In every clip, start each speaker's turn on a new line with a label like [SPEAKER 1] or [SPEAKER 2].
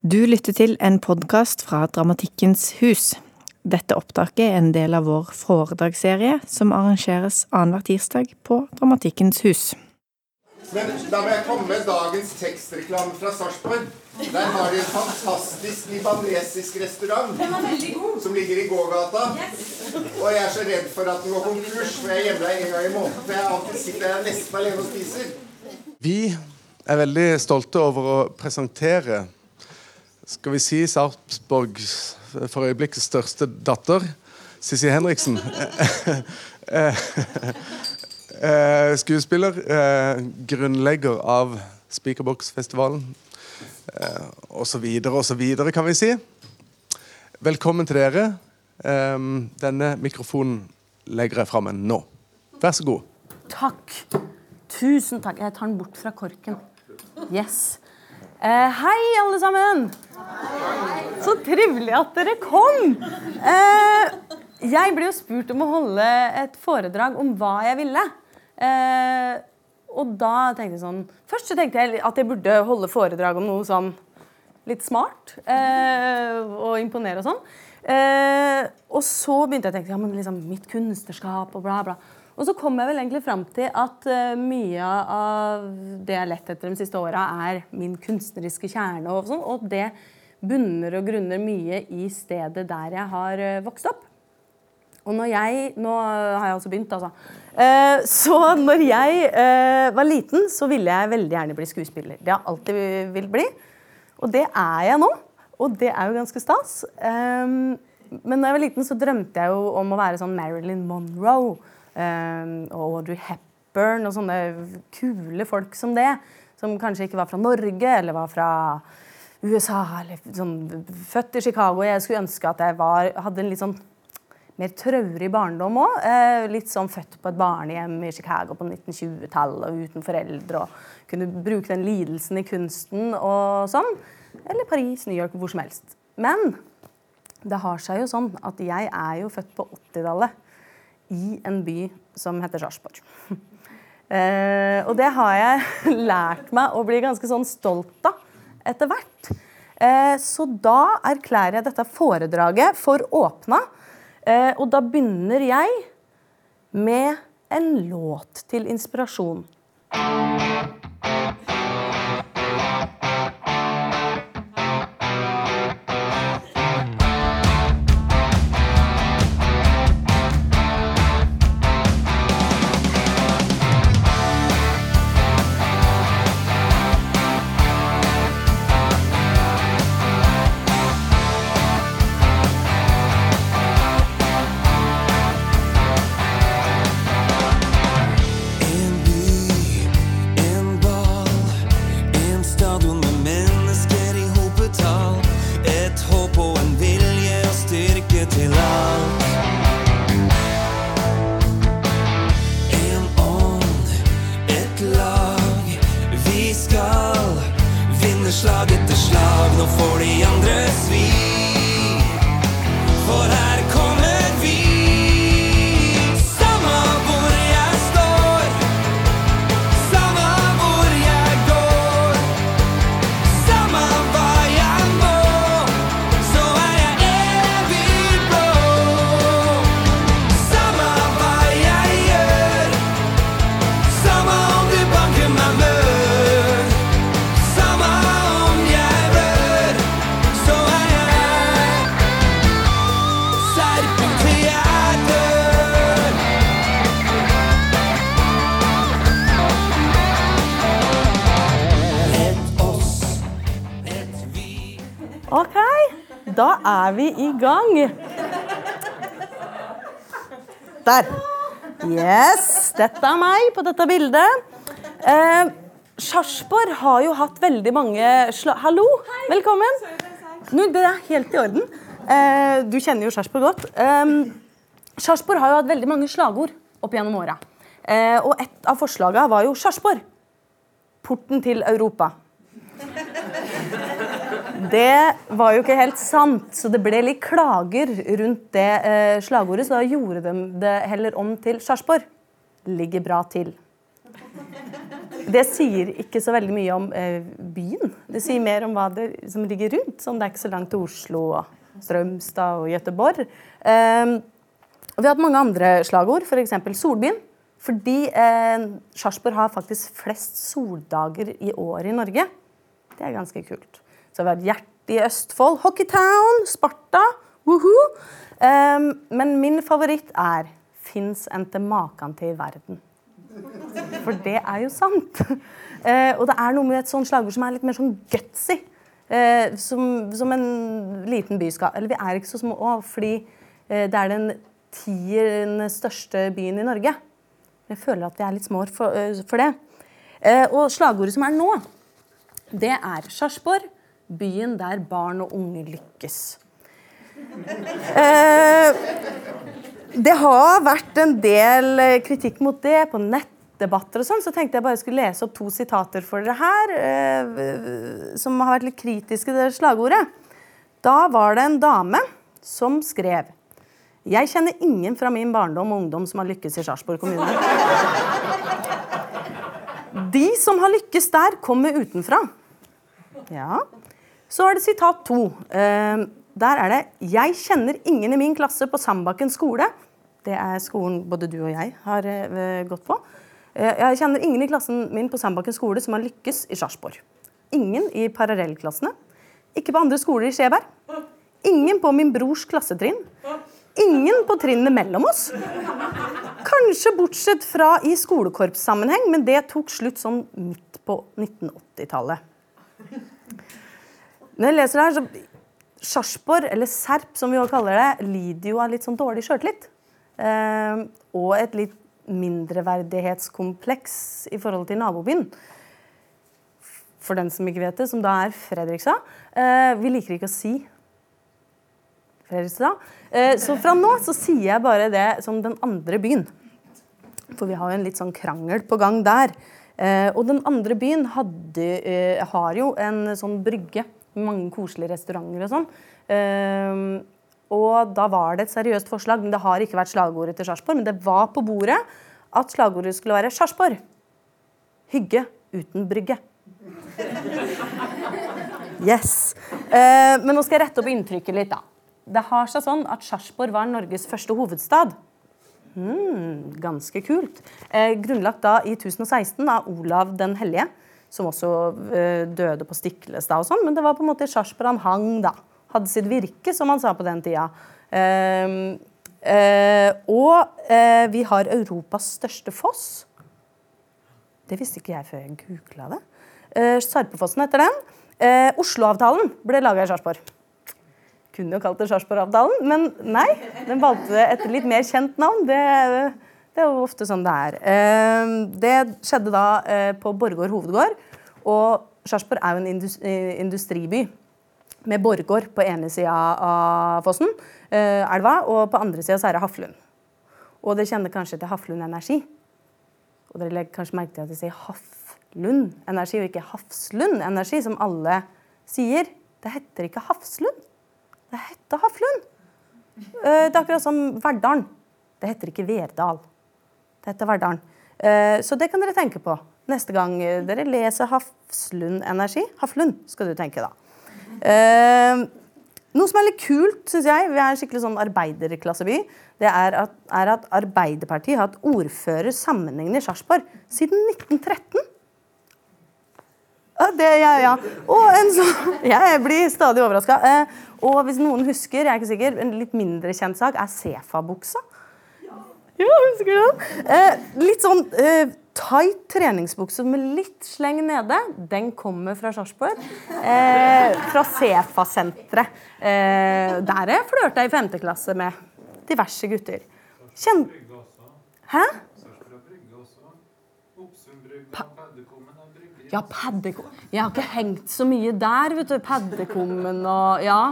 [SPEAKER 1] Du lytter til en podkast fra Dramatikkens hus. Dette opptaket er en del av vår foredragsserie som arrangeres annenhver tirsdag på Dramatikkens hus.
[SPEAKER 2] Men da må jeg komme med dagens tekstreklame fra Sarpsborg. Der har de en fantastisk libanesisk restaurant som ligger i gågata. Og jeg er så redd for at den går konkurs, for jeg er hjemme der en gang i måneden. For jeg alltid sitter der nesten alene og spiser.
[SPEAKER 3] Vi er veldig stolte over å presentere skal vi si Sarpsborgs for øyeblikket største datter, Sissi Henriksen. Eh, skuespiller, eh, grunnlegger av Speakerbox-festivalen og osv. osv., kan vi si. Velkommen til dere. Eh, denne mikrofonen legger jeg fra meg nå. Vær så god.
[SPEAKER 4] Takk. Tusen takk. Jeg tar den bort fra korken. Yes. Eh, hei, alle sammen. Så trivelig at dere kom. Eh, jeg ble jo spurt om å holde et foredrag om hva jeg ville. Eh, og da tenkte jeg sånn Først så tenkte jeg at jeg burde holde foredrag om noe sånn litt smart. Eh, og imponere og sånn. Eh, og så begynte jeg å tenke ja, men liksom mitt kunstnerskap og bla, bla. Og så kom jeg vel egentlig fram til at uh, mye av det jeg har lett etter de siste åra, er min kunstneriske kjerne. Og, sånn, og det bunner og grunner mye i stedet der jeg har uh, vokst opp. Og når jeg Nå har jeg altså begynt, altså. Uh, så når jeg var liten, så ville jeg veldig gjerne bli skuespiller. Det har jeg alltid vil bli. Og det er jeg nå. Og det er jo ganske stas. Um, men da jeg var liten, så drømte jeg jo om å være sånn Marilyn Monroe. Um, og Audrey Hepburn og sånne kule folk som det. Som kanskje ikke var fra Norge eller var fra USA eller sånn, født i Chicago. Jeg skulle ønske at jeg var, hadde en litt sånn mer traurig barndom òg. Eh, litt sånn født på et barnehjem i Chicago på 1920-tallet og uten foreldre. og Kunne bruke den lidelsen i kunsten og sånn. Eller Paris, New York, hvor som helst. Men det har seg jo sånn at jeg er jo født på 80-tallet i en by som heter Sarpsborg. Eh, og det har jeg lært meg å bli ganske sånn stolt av etter hvert. Eh, så da erklærer jeg dette foredraget for åpna. Eh, og da begynner jeg med en låt til inspirasjon.
[SPEAKER 5] I
[SPEAKER 4] gang. Der. Yes, dette er meg på dette bildet. Eh, Sarpsborg har jo hatt veldig mange sla... Hallo, velkommen. Nå, det er helt i orden. Eh, du kjenner jo Sarpsborg godt. Eh, Sarpsborg har jo hatt veldig mange slagord opp gjennom åra. Eh, og et av forslagene var jo Sarpsborg. Porten til Europa. Det var jo ikke helt sant, så det ble litt klager rundt det eh, slagordet, så da gjorde de det heller om til Sarpsborg. Ligger bra til. det sier ikke så veldig mye om eh, byen. Det sier mer om hva det som ligger rundt. Sånn, det er ikke så langt til Oslo og Strømstad og Gøteborg. Eh, vi har hatt mange andre slagord, f.eks. Solbyen. Fordi eh, Sarpsborg har faktisk flest soldager i året i Norge. Det er ganske kult. Så vi har Hjerte i Østfold, Hockeytown, Sparta. Woohoo! Um, men min favoritt er Fins ente makan til verden. For det er jo sant. Uh, og det er noe med et sånt slagord som er litt mer sånn gutsy. Uh, som, som, en liten by skal. Eller vi er ikke så små fordi uh, det er den tiende største byen i Norge. Jeg føler at vi er litt små for, for det. Og slagordet som er nå, det er Sarpsborg, byen der barn og unge lykkes. Eh, det har vært en del eh, kritikk mot det på nettdebatter og sånn, så tenkte jeg bare skulle lese opp to sitater for dere her, eh, som har vært litt kritiske til det slagordet. Da var det en dame som skrev Jeg kjenner ingen fra min barndom og ungdom som har lykkes i Sarpsborg kommune. De som har lykkes der, kommer utenfra. Ja. Så er det sitat to. Eh, der er det 'Jeg kjenner ingen i min klasse på Sandbakken skole'. Det er skolen både du og jeg har eh, gått på. Eh, jeg kjenner ingen i klassen min på Sandbakken skole som har lykkes i Sarpsborg. Ingen i parallellklassene. Ikke på andre skoler i Skjeberg. Ingen på min brors klassetrinn. Ingen på trinnet mellom oss. Kanskje bortsett fra i skolekorpssammenheng, men det tok slutt sånn midt på 1980-tallet. Når jeg leser det her, så Sarpsborg, eller Serp som vi også kaller det, lider jo av litt sånn dårlig sjøltillit. Eh, og et litt mindreverdighetskompleks i forhold til nabobyen. For den som ikke vet det, som da er Fredrikstad. Eh, vi liker ikke å si Fredrikstad. Eh, så fra nå så sier jeg bare det som den andre byen. For vi har jo en litt sånn krangel på gang der. Eh, og den andre byen hadde, eh, har jo en sånn brygge mange koselige restauranter og sånn. Eh, og da var det et seriøst forslag, men det har ikke vært slagordet til Sarpsborg. Men det var på bordet at slagordet skulle være Sarpsborg. Hygge uten brygge. Yes. Uh, men nå skal jeg rette opp inntrykket litt, da. Det har seg sånn at Sarpsborg var Norges første hovedstad. Hmm, ganske kult. Eh, grunnlagt da i 1016 av Olav den hellige, som også eh, døde på Stiklestad og sånn. Men det var på en måte i hang, da. Hadde sitt virke, som han sa på den tida. Eh, eh, og eh, vi har Europas største foss. Det visste ikke jeg før jeg googla det. Sarpefossen heter den. Osloavtalen ble laga i Sarpsborg. Kunne jo kalt det Sarpsborg-avtalen, men nei. Den valgte et litt mer kjent navn. Det, det er jo ofte sånn det er. Eh, det skjedde da eh, på Borregaard hovedgård. Og Sarpsborg er jo en eh, industriby med Borregaard på ene sida av fossen, eh, elva, og på andre sida er det Haflund. Og dere kjenner kanskje til Haflund Energi. Og dere legger kanskje merke til at de sier Haflund Energi, og ikke Hafslund Energi, som alle sier. Det heter ikke Hafslund. Det heter Haflund. Det er akkurat som Verdalen. Det heter ikke Verdal. Det heter Verdalen. Eh, Så det kan dere tenke på neste gang eh, dere leser Hafslund Energi. Haflund skal du tenke, da. Eh, Noe som er litt kult, syns jeg, vi er en skikkelig sånn arbeiderklasseby, det er at, er at Arbeiderpartiet har hatt ordfører sammenhengende i Sarpsborg siden 1913. Ja, det, ja, ja. Og en sånn Jeg blir stadig overraska. Og hvis noen husker, jeg er ikke sikker, en litt mindre kjent sak er Sefa-buksa. Ja, husker du den? Eh, litt sånn eh, tight treningsbukse med litt sleng nede. Den kommer fra Sarpsborg. Eh, fra Sefa-senteret. Eh, der jeg flørta i femte klasse med diverse gutter. Kjenn... Hæ? Ja, Paddekummen. Jeg har ikke hengt så mye der, vet du. Paddekummen og Ja.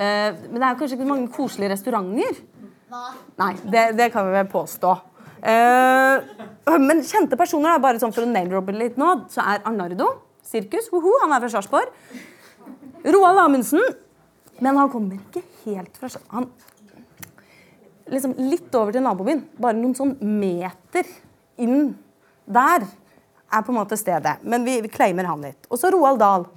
[SPEAKER 4] Eh, men det er kanskje ikke mange koselige restauranter? Nei, det, det kan vi vel påstå. Uh, men kjente personer, da, bare sånn for å name-droppe litt nå, så er Arnardo Sirkus. Hoho, han er fra Sarpsborg. Roald Amundsen. Men han kommer ikke helt fra. Han liksom litt over til nabobyen. Bare noen sånn meter inn der er på en måte stedet. Men vi, vi claimer han litt. Og så Roald Dahl.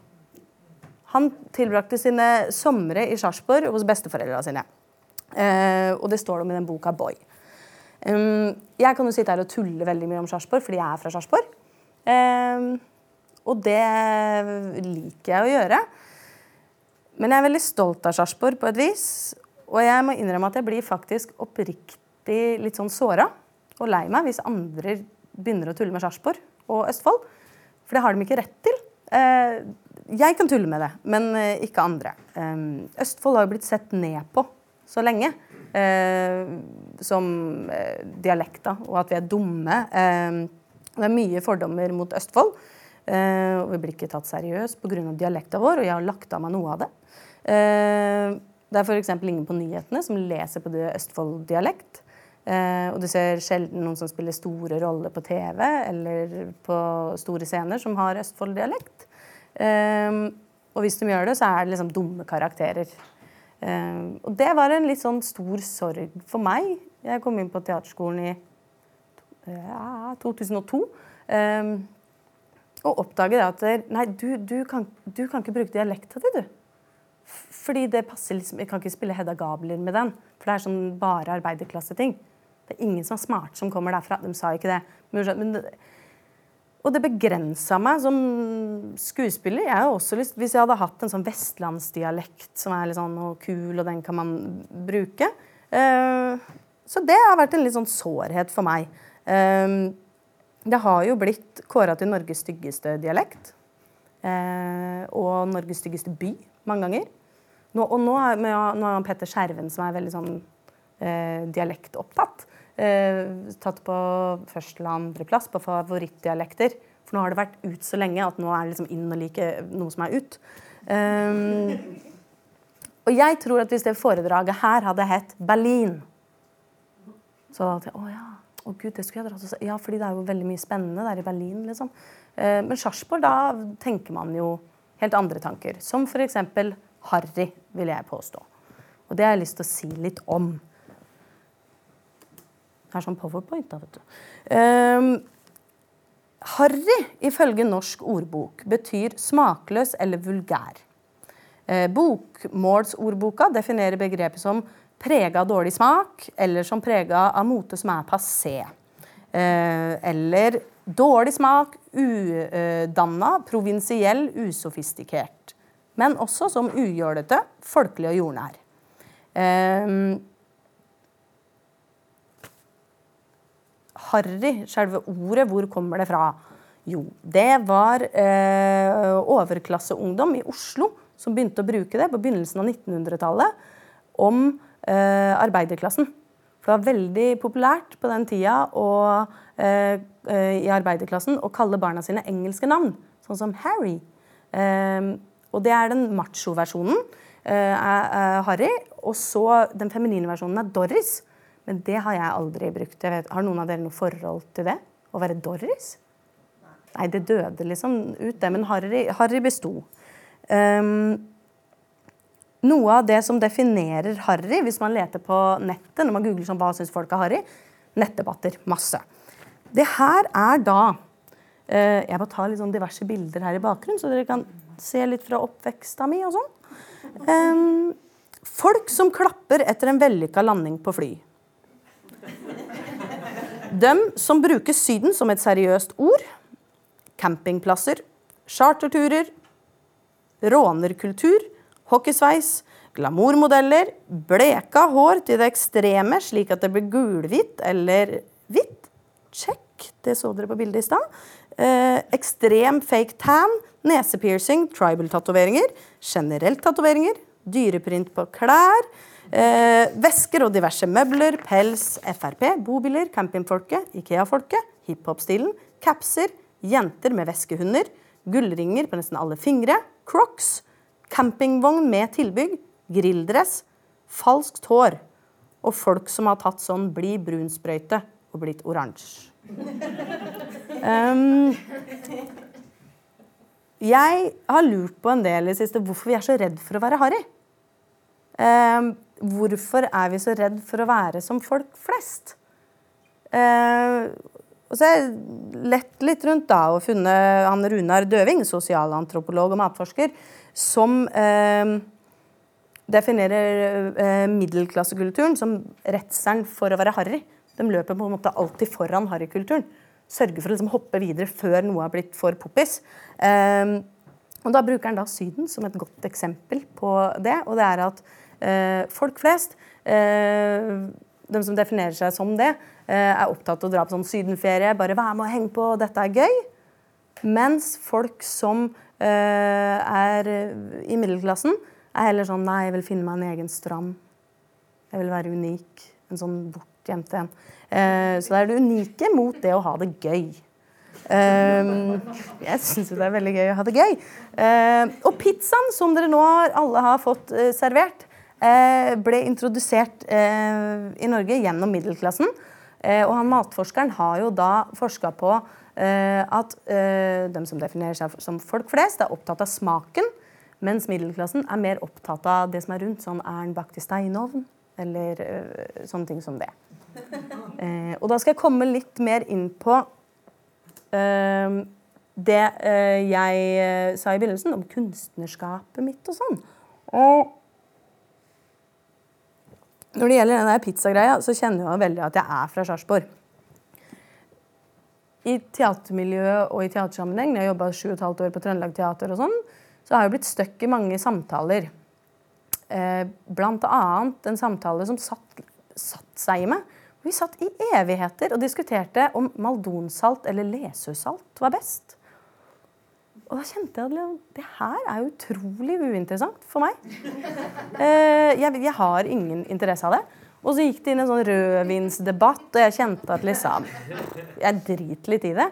[SPEAKER 4] Han tilbrakte sine somre i Sarpsborg hos besteforeldra sine. Eh, og det står det om i den boka Boy. Um, jeg kan jo sitte her og tulle veldig mye om Sarpsborg fordi jeg er fra Sarpsborg. Um, og det liker jeg å gjøre. Men jeg er veldig stolt av Sarpsborg på et vis. Og jeg må innrømme at jeg blir faktisk oppriktig litt sånn såra og lei meg hvis andre begynner å tulle med Sarpsborg og Østfold. For det har de ikke rett til. Uh, jeg kan tulle med det, men uh, ikke andre. Um, Østfold har jo blitt sett ned på så lenge eh, som eh, dialekter, og at vi er dumme. Eh, det er mye fordommer mot Østfold. Eh, og vi blir ikke tatt seriøst pga. dialekta vår, og jeg har lagt av meg noe av det. Eh, det er f.eks. ingen på nyhetene som leser på Østfold-dialekt. Eh, og du ser sjelden noen som spiller store roller på TV eller på store scener som har Østfold-dialekt. Og hvis de gjør det, så er det liksom dumme karakterer. Uh, og det var en litt sånn stor sorg for meg. Jeg kom inn på teaterskolen i ja, 2002. Um, og oppdaget at nei, du, du, kan, du kan, ikke bruke dialekta di, du. Fordi det passer liksom, Jeg kan ikke spille Hedda Gabler med den. For det er sånn bare arbeiderklasseting. Det er ingen som er smart som kommer derfra. De sa ikke det. Men og det begrensa meg som skuespiller. Jeg også lyst, Hvis jeg hadde hatt en sånn vestlandsdialekt som er litt sånn kul, og den kan man bruke uh, Så det har vært en litt sånn sårhet for meg. Uh, det har jo blitt kåra til Norges styggeste dialekt. Uh, og Norges styggeste by mange ganger. Nå, og nå er, nå er Petter Skjerven, som er veldig sånn dialektopptatt. Eh, tatt på første eller andreplass på favorittdialekter. For nå har det vært ut så lenge at nå er det liksom inn å like noe som er ut. Um, og jeg tror at hvis det foredraget her hadde hett Berlin Så hadde jeg å ja, å gud, det skulle jeg dratt og Ja, fordi det er jo veldig mye spennende der i Berlin, liksom. Uh, men Sarpsborg, da tenker man jo helt andre tanker. Som f.eks. harry, vil jeg påstå. Og det har jeg lyst til å si litt om. Det er sånn powerpoint, da, vet du. Um, harry, ifølge Norsk ordbok, betyr smakløs eller vulgær. Eh, bokmålsordboka definerer begrepet som prega av dårlig smak, eller som prega av mote som er passé. Eh, eller dårlig smak, udanna, provinsiell, usofistikert. Men også som ugjølete, folkelig og jordnær. Eh, harry, selve ordet, hvor kommer det fra? Jo, det var eh, overklasseungdom i Oslo som begynte å bruke det på begynnelsen av 1900-tallet om eh, arbeiderklassen. For det var veldig populært på den tida og, eh, eh i arbeiderklassen å kalle barna sine engelske navn, sånn som Harry. Eh, og det er den macho-versjonen. er Harry. Og så den feminine versjonen er Doris. Men det har jeg aldri brukt. Jeg vet, har noen av dere noe forhold til det? Å være Doris? Nei, det døde liksom ut, det. Men Harry, Harry besto. Um, noe av det som definerer Harry, hvis man leter på nettet, når man googler sånn, hva syns folk er Harry, nettdebatter. Masse. Det her er da uh, Jeg må ta litt sånn diverse bilder her i bakgrunnen, så dere kan se litt fra oppveksta mi og sånn. Um, folk som klapper etter en vellykka landing på fly. De som bruker Syden som et seriøst ord. Campingplasser, charterturer, rånerkultur, hockeysveis, glamourmodeller, bleka hår til det ekstreme slik at det blir gulhvitt eller hvitt. Check, det så dere på bildet i stad. Eh, ekstrem fake tan, nesepiercing, tribal-tatoveringer, generelt tatoveringer, dyreprint på klær, Eh, vesker og diverse møbler, pels, Frp, bobiler, campingfolket, Ikea-folket, hiphop-stilen, capser, jenter med veskehunder, gullringer på nesten alle fingre, crocs, campingvogn med tilbygg, grilldress, falskt hår og folk som har tatt sånn bli brunsprøyte og blitt oransje. Um, jeg har lurt på en del i det siste hvorfor vi er så redd for å være harry. Um, hvorfor er vi så redd for å være som folk flest? Eh, og så har jeg lett litt rundt da, og funnet han Runar Døving, sosialantropolog og matforsker, som eh, definerer eh, middelklassekulturen som redselen for å være harry. De løper på en måte alltid foran harrykulturen. Sørger for å liksom hoppe videre før noe har blitt for poppis. Eh, og Da bruker han da Syden som et godt eksempel på det. Og det er at folk flest, eh, de som definerer seg som det, eh, er opptatt av å dra på sånn sydenferie. Bare være med og henge på, dette er gøy. Mens folk som eh, er i middelklassen, er heller sånn Nei, jeg vil finne meg en egen strand. Jeg vil være unik. En sånn bortgjemt en. Eh, så det er det unike mot det å ha det gøy. Um, jeg syns jo det er veldig gøy å ha det gøy. Uh, og pizzaen som dere nå alle har fått uh, servert, ble introdusert i Norge gjennom middelklassen. og han matforskeren har jo da forska på at de som definerer seg som folk flest, er opptatt av smaken. Mens middelklassen er mer opptatt av det som er rundt. Sånn er den bakt i steinovn? Eller sånne ting som det. og da skal jeg komme litt mer inn på det eh, jeg eh, sa i begynnelsen om kunstnerskapet mitt og sånn. Og når det gjelder den pizzagreia, så kjenner jeg veldig at jeg er fra Sarpsborg. I teatermiljøet og i teatersammenheng, når jeg jobba sju og et halvt år på Trøndelag Teater, og sånn, så har jeg blitt stuck i mange samtaler. Eh, blant annet en samtale som satt, satt seg i meg vi satt i evigheter og diskuterte om maldonsalt eller lesøsalt var best. Og da kjente jeg at det her er utrolig uinteressant for meg. Eh, jeg, jeg, har ingen interesse av det. Og så gikk det inn en sånn rødvinsdebatt, og jeg kjente at liksom Jeg driter litt i det.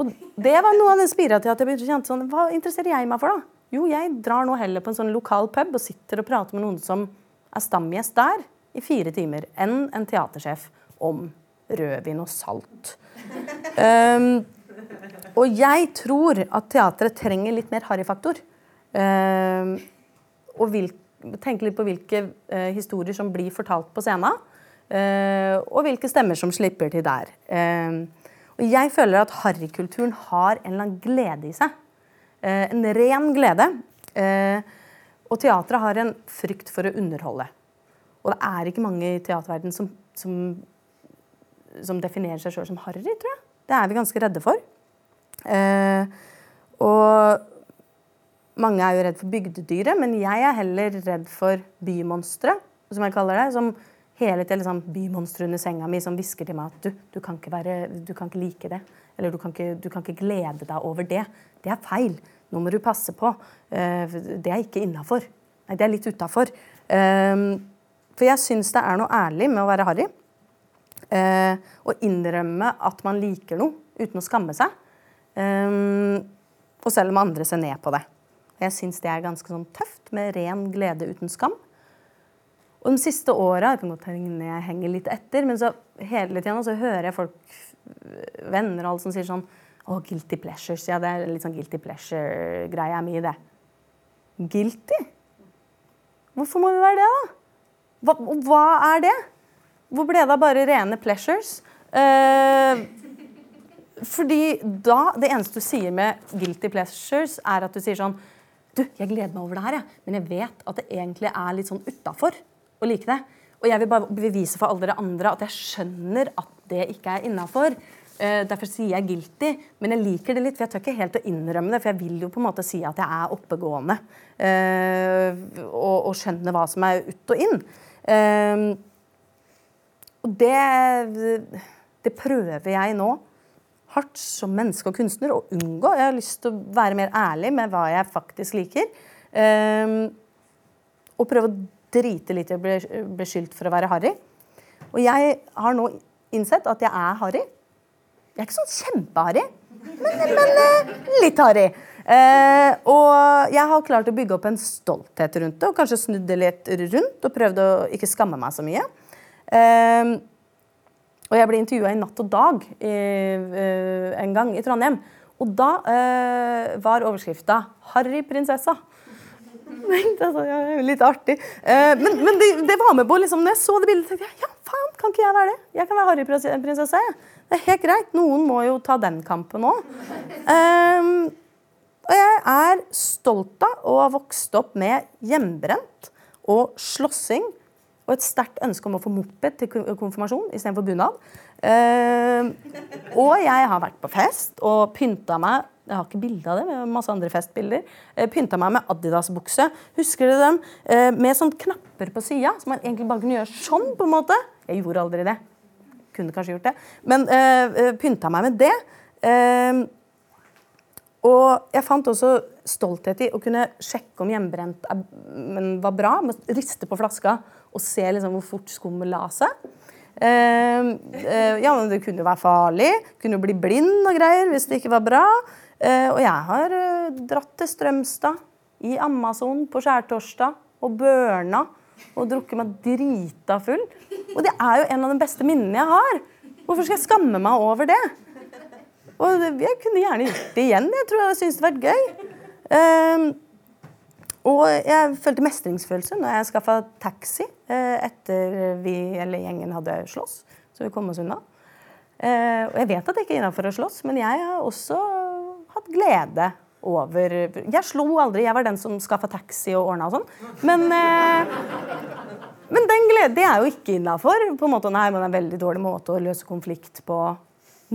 [SPEAKER 4] Og det var noe av den spira til at jeg begynte å kjenne sånn Hva interesserer jeg meg for, da? Jo, jeg drar nå heller på en sånn lokal pub og sitter og prater med noen som er stamgjest der i fire timer enn en teatersjef om rødvin og salt. Um, og jeg tror at teatret trenger litt mer harryfaktor. Um, og vil, tenke litt på hvilke uh, historier som blir fortalt på scenen. Uh, og hvilke stemmer som slipper til der. Og jeg føler at harrykulturen har en eller annen glede i seg. Uh, en ren glede. og teatret har en frykt for å underholde. Og det er ikke mange i teaterverdenen som, som, som, definerer seg sjøl som harry, tror jeg. Det er vi ganske redde for. Eh, og mange er jo redd for bygdedyret, men jeg er heller redd for bymonstre, som jeg kaller det. Som hele tiden liksom, bymonstre under senga mi som hvisker til meg at du, du, kan være, du, kan ikke like det. Eller du kan ikke, du kan ikke glede deg over det. Det er feil. Nå må du passe på. Eh, det er ikke innafor. Nei, det er litt utafor. Eh, for jeg syns det er noe ærlig med å være harry. Og innrømme at man liker noe uten å skamme seg. Eh, og selv om andre ser ned på det. Jeg syns det er ganske sånn tøft, med ren glede uten skam. Og de siste åra Jeg henger litt etter, men så hele tiden så hører jeg folk, venner og alle som sier sånn Å, guilty pleasures. Ja, det er litt sånn guilty pleasure-greia mi, det. Guilty? Hvorfor må vi være det, da? Hva, hva er det? Hvor ble det av bare rene pleasures? Eh, fordi da Det eneste du sier med guilty pleasures, er at du sier sånn Du, jeg gleder meg over det her, jeg. men jeg vet at det egentlig er litt sånn utafor å like det. Og jeg vil bare bevise for alle dere andre at jeg skjønner at det ikke er innafor. Uh, derfor sier jeg guilty, men jeg liker det litt, for jeg tør ikke helt å innrømme det. For jeg vil jo på en måte si at jeg er oppegående uh, og, og, skjønner hva som er ut og inn. Um, og det, det prøver jeg nå hardt som menneske og kunstner å unngå. Jeg har lyst til å være mer ærlig med hva jeg faktisk liker. Um, og prøve å drite litt i å bli beskyldt for å være harry. Og jeg har nå innsett at jeg er harry. Jeg er ikke sånn kjempeharry, men, men uh, litt harry. Uh, og jeg har klart å bygge opp en stolthet rundt det, og kanskje snudd det litt rundt og prøvd å ikke skamme meg så mye. Uh, og jeg ble intervjua i Natt og Dag uh, en gang i Trondheim. Og da var overskrifta 'Harry prinsessa'. litt artig. men, men det, det, var med på liksom, når jeg så det bildet, tenkte jeg ja, faen, kan ikke jeg være det? Jeg kan være harryprinsesse. Det er helt greit. Noen må jo ta den kampen òg. Um, og jeg er stolt av å ha vokst opp med hjemmebrent og slåssing og et sterkt ønske om å få moped til ko- konfirmasjon istedenfor bunad. Uh, og jeg har vært på fest og pynta meg Jeg har ikke bilde av det, men masse andre festbilder. Eh, pynta meg med Adidas-bukse. Husker dere dem? Eh, med sånn knapper på sida, som man egentlig bare kunne gjøre sånn. på en måte. Jeg gjorde aldri det. Kunne kanskje gjort det. Men eh, eh, pynta meg med det. Eh, og jeg fant også stolthet i å kunne sjekke om hjemmebrent var bra. Riste på flaska og se liksom hvor fort skummet la seg. Uh, uh, ja, men Det kunne jo være farlig. Kunne jo bli blind og greier hvis det ikke var bra. Uh, og jeg har eh, dratt til Strømstad, i Amazon på skjærtorsdag og børna og drukket meg drita full. Og det er jo en av de beste minnene jeg har. Hvorfor skal jeg skamme meg over det? Og det- jeg kunne gjerne gjort det igjen. Jeg tror jeg syntes det hadde vært gøy. Og jeg følte mestringsfølelse når jeg skaffa taxi eh, etter vi eller gjengen hadde slåss. Så vi kom oss unna. Eh, og jeg vet at det ikke er innafor å slåss, men jeg har også hatt glede over Jeg slo aldri, jeg var den som skaffa taxi og ordna og sånn. Men, eh, men den glede, det er jo ikke innafor. På en måte, nei, man er en veldig dårlig måte å løse konflikt på.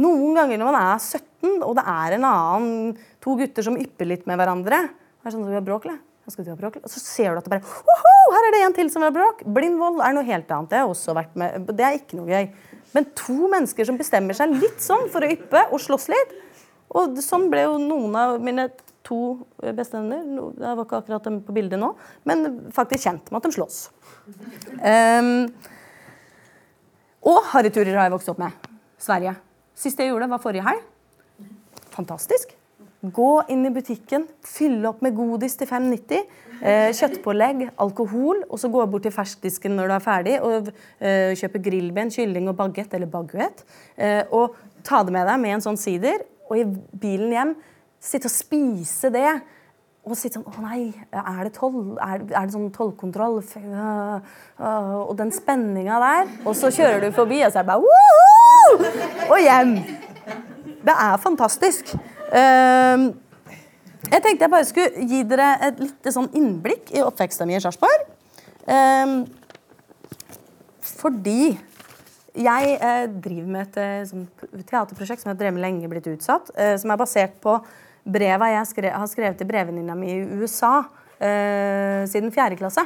[SPEAKER 4] Noen ganger når man er 17, og det er en annen, to gutter som ypper litt med hverandre det er sånn, som vi har bråk, eller? Ja, skal du ha bråk. Og så ser du at det bare Woho! Her er det en til som vil ha bråk! Blind vold er noe helt annet. Det har også vært med. Det er ikke noe gøy. Men to mennesker som bestemmer seg litt sånn for å yppe og slåss litt. Og sånn ble jo noen av mine to bestevenner Jeg var ikke akkurat dem på bildet nå, men faktisk kjent med at de slåss. Um, og harryturer har jeg vokst opp med. Sverige. Siste jeg gjorde, var forrige helg. Fantastisk. Gå inn i butikken, fylle opp med godis til 5,90. Eh, kjøttpålegg, alkohol, og så gå bort til ferskdisken når du er ferdig og eh, kjøpe grillben, kylling og baguett eller baguett. Eh, og ta det med deg med en sånn sider, og i bilen hjem sitte og spise det. Og sitte sånn Å nei, er det toll? Er, er det sånn tollkontroll? Øh, øh, og den spenninga der. Og så kjører du forbi, og så er det bare Woo! Og hjem. Det er fantastisk. Ehm, jeg tenkte jeg bare skulle gi dere et lite sånn innblikk i oppveksten min i Sarpsborg. Ehm, fordi jeg eh, driver med et eh, sånn teaterprosjekt som jeg har drevet med lenge, blitt utsatt. Eh, som er basert på breva jeg har skrevet til brevvenninna mi i USA siden fjerde klasse.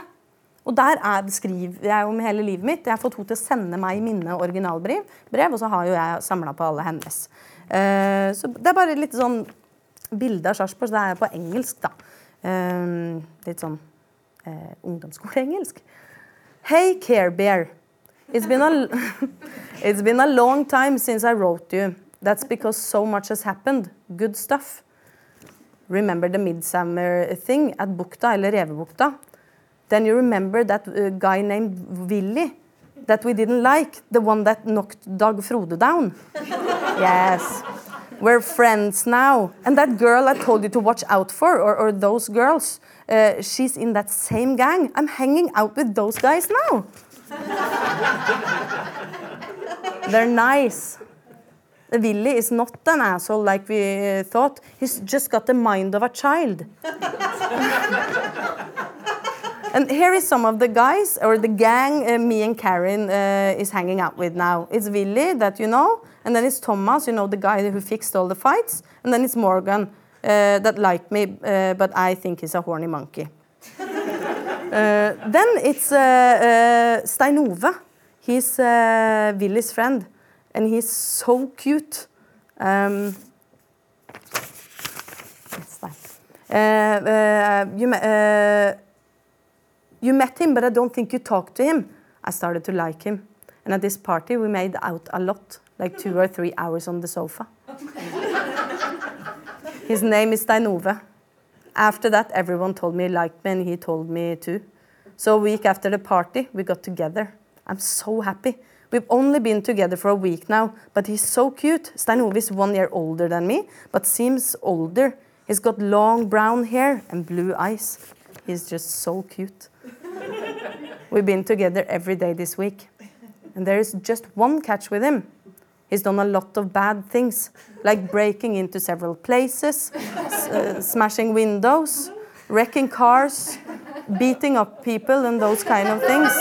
[SPEAKER 4] Og der er, skriver jeg om hele livet mitt. Jeg har fått henne til å sende meg mine originalbrev, brev, og så har jo jeg samla på alle hennes. Eh, så det er bare litt sånn bilde av Sarpsborg, det er på engelsk, da. Eh, litt sånn eh, ungdomsskoleengelsk. Hey, Care Bear. It's been, a, it's been a long time since I wrote you. That's because so much has happened. Good stuff. Remember the midsummer thing at Bukta, eller Revebukta? Then you remember that uh, guy named Willy that we didn't like, the one that knocked Dag Frode down. yes. We're friends now. And that girl I told you to watch out for, or, or those girls, uh, she's in that same gang. I'm hanging out with those guys now. They're nice. Willy is not an asshole like we thought. He's just got the mind of a child. And here is some of the guys or the gang uh, me and Karen uh, is hanging out with now. It's Willy that you know, and then it's Thomas, you know, the guy who fixed all the fights, and then it's Morgan uh, that liked me, uh, but I think he's a horny monkey. Uh, then it's uh, Stein Ove. He's Willy's friend, and he's so cute. Um. Uh, uh, you, uh, you met him, but I don't think you talked to him. I started to like him. And at this party, we made out a lot, like two or three hours on the sofa. His name is Stein Ove. After that, everyone told me he liked me, and he told me too. So a week after the party, we got together. I'm so happy. We've only been together for a week now, but he's so cute. Stein Ove is one year older than me, but seems older. He's got long brown hair and blue eyes. He's just so cute. We've been together every day this week. And there is just one catch with him. He's done a lot of bad things, like breaking into several places, uh, smashing windows, wrecking cars, beating up people, and those kind of things.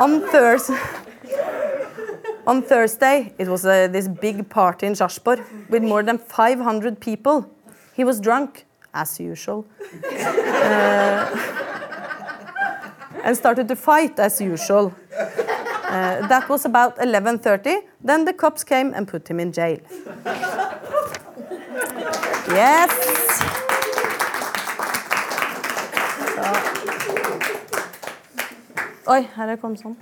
[SPEAKER 4] On Thursday. On Thursday, it was uh, this big party in Sarpsborg with more than 500 people. He was drunk, as usual, uh, and started to fight as usual. Uh, that was about 11:30. Then the cops came and put him in jail. Yes. Så. Oi, her er det kommet sånn.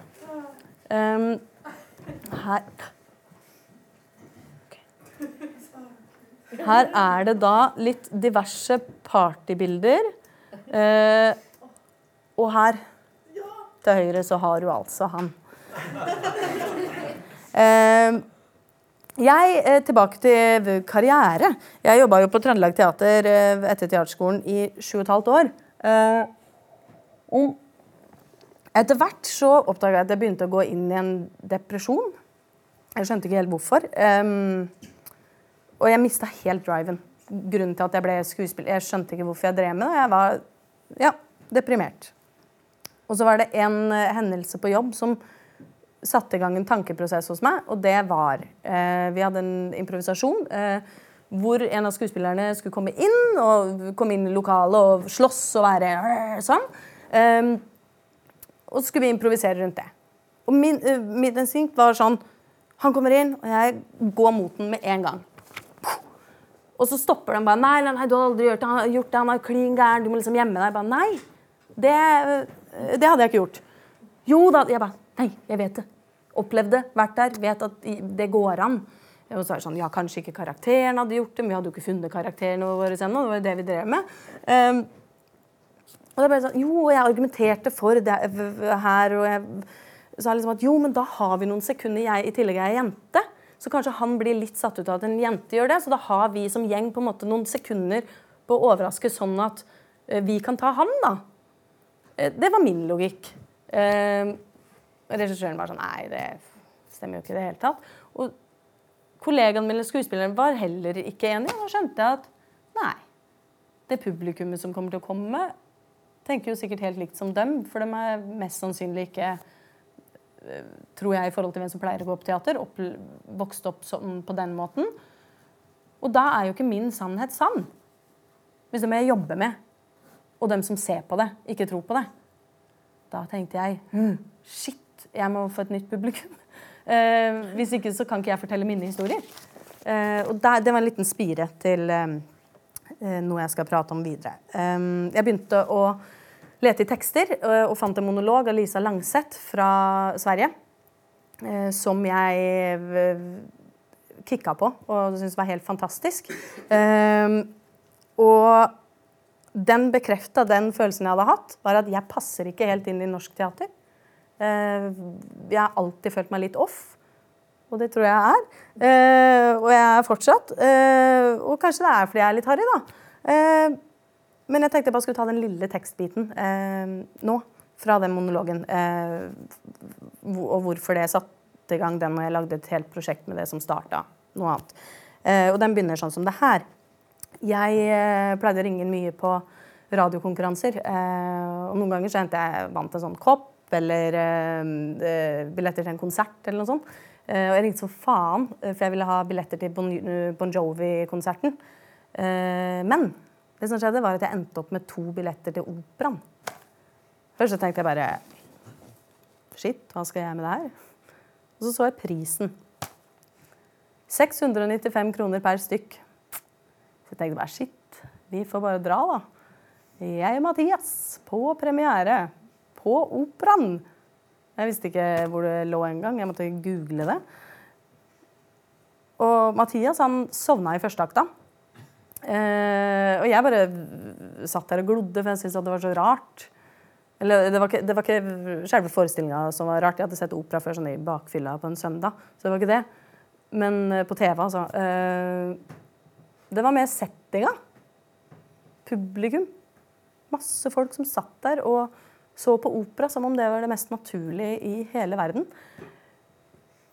[SPEAKER 4] Um, her Her er det da litt diverse partybilder. Eh, og her til høyre så har du altså han. Eh, jeg, eh, Tilbake til karriere. Jeg jobba jo på Trøndelag Teater eh, etter teaterskolen i sju og et halvt år. Eh, etter hvert så oppdaga jeg at jeg begynte å gå inn i en depresjon. Jeg skjønte ikke helt hvorfor. Ehm, og jeg mista helt driven. Grunnen til at jeg ble skuespiller. Jeg skjønte ikke hvorfor jeg drev med det. Jeg var ja, deprimert. Og så var det en eh, hendelse på jobb som satte i gang en tankeprosess hos meg, og det var eh, Vi hadde en improvisasjon eh, hvor en av skuespillerne skulle komme inn og komme inn i lokalet og slåss og være øh, sånn. Ehm, og så skulle vi improvisere rundt det. Og min, uh, mitt instinkt var sånn Han kommer inn, og jeg går mot den med en gang. Og så stopper de bare. Nei, nei, du har aldri gjort det. Han har gjort det, han er klin gæren. Du må liksom gjemme deg. Jeg bare, nei, det, eh, det hadde jeg ikke gjort. Jo da. Jeg bare Nei, jeg vet det. Opplevd det, vært der, vet at det går an. Og så er det sånn, ja, Kanskje ikke karakteren hadde gjort det, men vi hadde jo ikke funnet karakterene våre ennå. Det var jo det vi drev med. Um, og da ble det sånn, Jo, jeg argumenterte for det her, og jeg sa liksom at jo, men da har vi noen sekunder jeg i tillegg er jente. Så kanskje han blir litt satt ut av at en jente gjør det. Så da har vi som gjeng på en måte noen sekunder på å overraske sånn at eh, vi kan ta han, da. Eh, Det var min logikk. Eh, regissøren var sånn Nei, det stemmer jo ikke i det hele tatt. Og kollegaene mine skuespilleren, var heller ikke enige. Da skjønte jeg at nei, det publikummet som kommer til å komme, tenker jo sikkert helt likt som dem, for de er mest sannsynlig ikke tror jeg, i forhold til hvem som pleier å gå på teater, opp, vokst opp sånn på den måten. Og da er jo ikke min sannhet sann. Hvis det må jeg jobbe med, og dem som ser på det, ikke tror på det. Da tenkte jeg hm, shit, jeg må få et nytt publikum. Eh, hvis ikke så kan ikke jeg fortelle mine historier. Eh, og der, det var en liten spire til eh, eh, noe jeg skal prate om videre. Eh, jeg begynte å lete i tekster eh, og fant en monolog av Lisa Langseth fra Sverige. eh, som jeg kicka på og syntes var helt fantastisk. Eh, og den bekrefta den følelsen jeg hadde hatt, var at jeg passer ikke helt inn i norsk teater. Eh, jeg har alltid følt meg litt off, og det tror jeg er. Eh, og jeg er fortsatt. Eh, og kanskje det er fordi jeg er litt harry, da. Men jeg tenkte jeg bare skulle ta den lille tekstbiten eh, nå, fra den monologen. Eh, og hvorfor det satte i gang den, og jeg lagde et helt prosjekt med det som starta noe annet. Eh, og den begynner sånn som det her. Jeg eh, pleide å ringe mye på radiokonkurranser. Eh, og noen ganger så hendte jeg vant en sånn kopp eller eh, billetter til en konsert eller noe sånt. Og jeg ringte som faen, for jeg ville ha billetter til Bon, bon Jovi-konserten. Men det som skjedde, var at jeg endte opp med to billetter til operaen. Først så tenkte jeg bare Shit, hva skal jeg med det her? Og så så jeg prisen. 695 kroner per stykk. Så jeg tenkte bare shit, vi får bare dra, da. Jeg og Mathias på premiere på Operaen. Jeg visste ikke hvor det lå engang. Jeg måtte google det. Og Mathias han sovna i første akta. Eh, og jeg bare satt der og glodde, for jeg syntes det var så rart. Eller det var ikke, det var ikke selve forestillinga som var rart. Jeg hadde sett opera før sånn i bakfylla på en søndag. Så det var ikke det. Men eh, på TV, altså. Eh, det var mer settinga. Publikum. Masse folk som satt der og så på opera som om det var det mest naturlige i hele verden.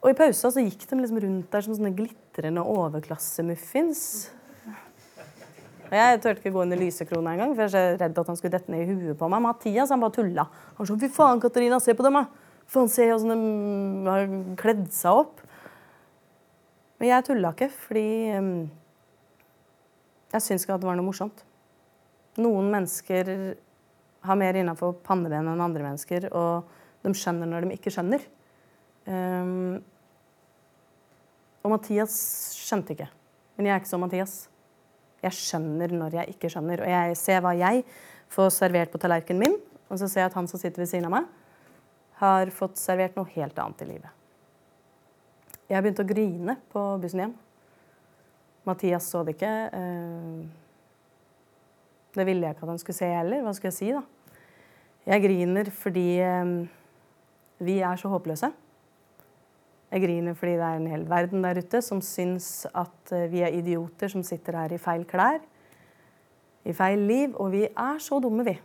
[SPEAKER 4] Og i pausa så gikk de liksom rundt der som sånne glitrende overklassemuffins. Og jeg turte ikke gå inn i lysekrona engang, for jeg var så redd at han skulle dette ned i huet på meg. Mathias han bare tulla. Han sånn Fy faen, Katarina, se på dem, da! Faen, se åssen de har kledd seg opp. Men jeg tulla ikke, fordi um, jeg syns ikke at det var noe morsomt. Noen mennesker har mer innafor panneben enn andre mennesker, og de skjønner når de ikke skjønner. Um, og Mathias skjønte ikke. Men jeg er ikke som Mathias. Jeg skjønner når jeg ikke skjønner. Og jeg ser hva jeg får servert på tallerkenen min, og så ser jeg at han som sitter ved siden av meg, har fått servert noe helt annet i livet. Jeg begynte å grine på bussen hjem. Mathias så det ikke. eh, Det ville jeg ikke at han skulle se heller. Hva skulle jeg si, da? Jeg griner fordi eh, vi er så håpløse. Jeg griner fordi det er en hel verden der ute som syns at eh, vi er idioter som sitter her i feil klær, i feil liv. Og vi er så dumme, vi.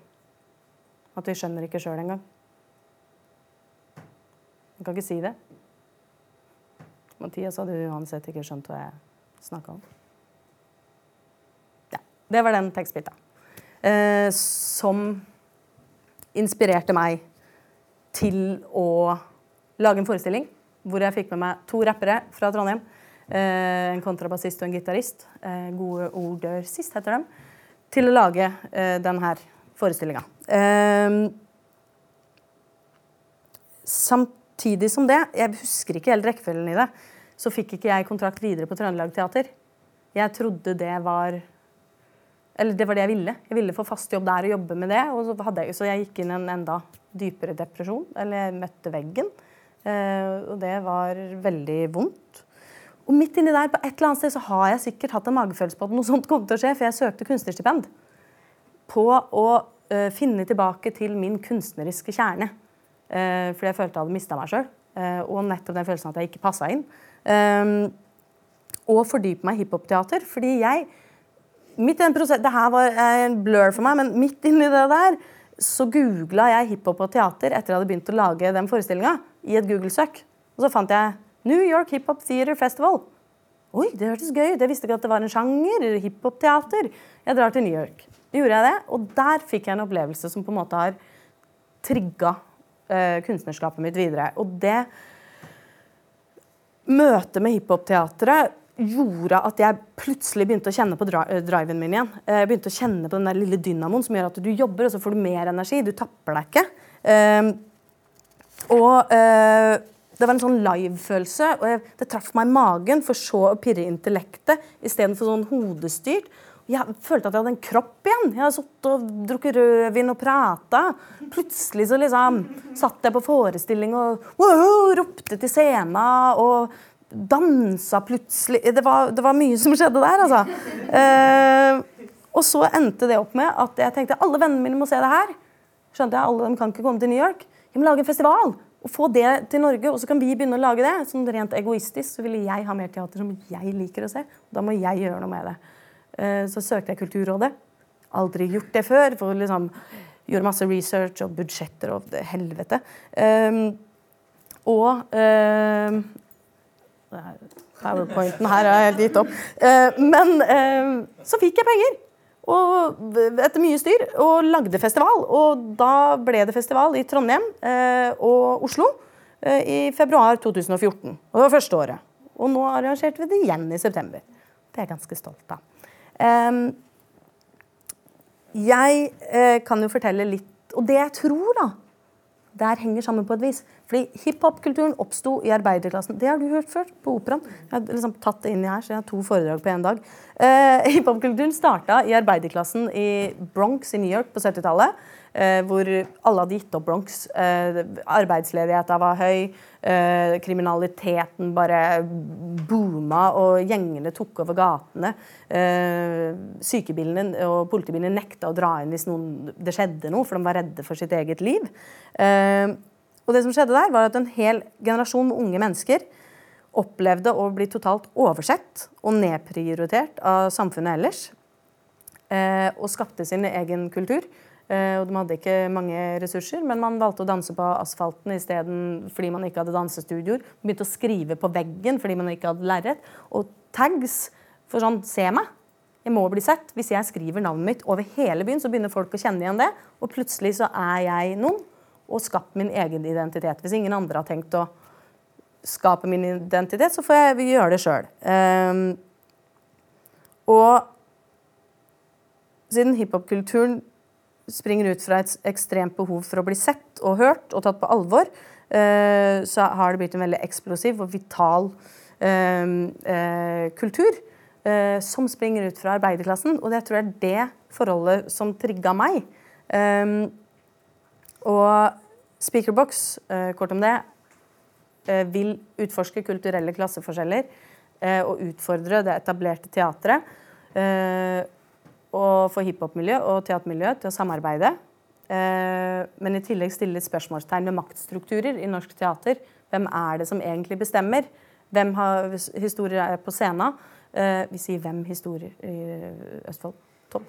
[SPEAKER 4] At vi skjønner ikke sjøl engang. Jeg kan ikke si det. Mathias hadde uansett ikke skjønt hva jeg snakka om. Ja, det var den tekstbita. Eh, som inspirerte meg til å lage en forestilling hvor jeg fikk med meg to rappere fra Trondheim. Eh, en kontrabassist og en gitarist. Eh, gode ord dør sist, heter dem. Til å lage eh, denne forestillinga. Samtidig som det, jeg husker ikke helt rekkefølgen i det, så fikk ikke jeg kontrakt videre på Trøndelag Teater. Jeg trodde det var Eller det var det jeg ville. Jeg ville få fast jobb der og jobbe med det. Og så, jeg, så jeg gikk inn i en enda dypere depresjon. Eller jeg møtte veggen. Eh, og det var veldig vondt. Og midt inni der, på et eller annet sted, så har jeg sikkert hatt en magefølelse på at noe sånt kom til å skje, for jeg søkte kunstnerstipend. På å eh, finne tilbake til min kunstneriske kjerne. Eh, fordi jeg følte jeg hadde mista meg sjøl. og nettopp den følelsen at jeg ikke passa inn. Um, og fordype meg i hiphop-teater. Fordi jeg midt i den prosessen, Det her var en blur for meg, men midt inni det der så googla jeg hiphop og teater etter jeg hadde begynt å lage den forestillinga. I et Google-søk. Og så fant jeg New York Hip Hop Theater Festival. Oi, det hørtes gøy ut. Jeg visste ikke at det var en sjanger. Hiphop-teater. Jeg drar til New York. Gjorde jeg det, og der fikk jeg en opplevelse som på en måte har trigga eh, kunstnerskapet mitt videre. Og det møtet med hiphop-teatret gjorde at jeg plutselig begynte å kjenne på dri driven min igjen. Jeg begynte å kjenne på den der lille dynamoen som gjør at du jobber, og så får du mer energi. Du tapper deg ikke. Og eh, det var en sånn live-følelse. og jeg, Det traff meg i magen, for så å pirre intellektet istedenfor sånn hodestyrt. Jeg følte at jeg hadde en kropp igjen. Jeg hadde sittet og drukket rødvin og prata. Plutselig så liksom satt jeg på forestilling og wow, ropte til scenen og dansa plutselig. Det var, det var, mye som skjedde der, altså. Eh, og så endte det opp med at jeg tenkte alle vennene mine må se det her. Skjønte jeg, alle de kan ikke komme til New York. Jeg må lage en festival og få det til Norge, og så kan vi begynne å lage det. Sånn rent egoistisk så ville jeg ha mer teater som jeg liker å se. Da må jeg gjøre noe med det. Eh, så søkte jeg Kulturrådet. Aldri gjort det før. for liksom Gjorde masse research og budsjetter og helvete. Um, og Powerpointen her er helt gitt opp. Uh, men uh, så fikk jeg penger. Og etter mye styr. Og lagde festival. Og da ble det festival i Trondheim eh, og Oslo i februar 2014. Og det var første året. Og nå arrangerte vi det igjen i september. Det er jeg ganske stolt av. Eh, jeg kan jo fortelle litt Og det jeg tror, da, der henger sammen på et vis. Fordi hiphop-kulturen oppsto i arbeiderklassen. Det har du hørt før på operaen. Jeg har liksom tatt det inn i her, så jeg har to foredrag på én dag. Eh, hiphop-kulturen starta i arbeiderklassen i Bronx i New York på 70-tallet. Eh, hvor alle hadde gitt opp Bronx. Eh, arbeidsledigheta var høy. Eh, kriminaliteten bare booma, og gjengene tok over gatene. sykebilene og politibilene nekta å dra inn hvis noen, det skjedde noe, for de var redde for sitt eget liv. Og det som skjedde der, var at en hel generasjon med unge mennesker opplevde å bli totalt oversett og nedprioritert av samfunnet ellers. og skapte sin egen kultur. Eh, og de hadde ikke mange ressurser, men man valgte å danse på asfalten isteden fordi man ikke hadde dansestudioer. Begynte å skrive på veggen fordi man ikke hadde lerret. Og tags for sånn Se meg! Jeg må bli sett. Hvis jeg skriver navnet mitt over hele byen, så begynner folk å kjenne igjen det. Og plutselig så er jeg noen og skapt min egen identitet. Hvis ingen andre har tenkt å skape min identitet, så får jeg gjøre det sjøl. Um, og siden hiphop-kulturen springer ut fra et ekstremt behov for å bli sett og hørt og tatt på alvor, uh, så har det blitt en veldig eksplosiv og vital uh, uh, kultur uh, som springer ut fra arbeiderklassen. Og jeg tror det er det forholdet som trigga meg. Um, og Speakerbox, uh, kort om det, uh, vil utforske kulturelle klasseforskjeller og utfordre det etablerte teatret. og få hiphop-miljø og teatermiljø til å samarbeide. men i tillegg stille litt spørsmålstegn ved maktstrukturer i norsk teater. Hvem er det som egentlig bestemmer? Hvem har historier er på scenen? Vi sier 'hvem historier' i Østfold. Topp.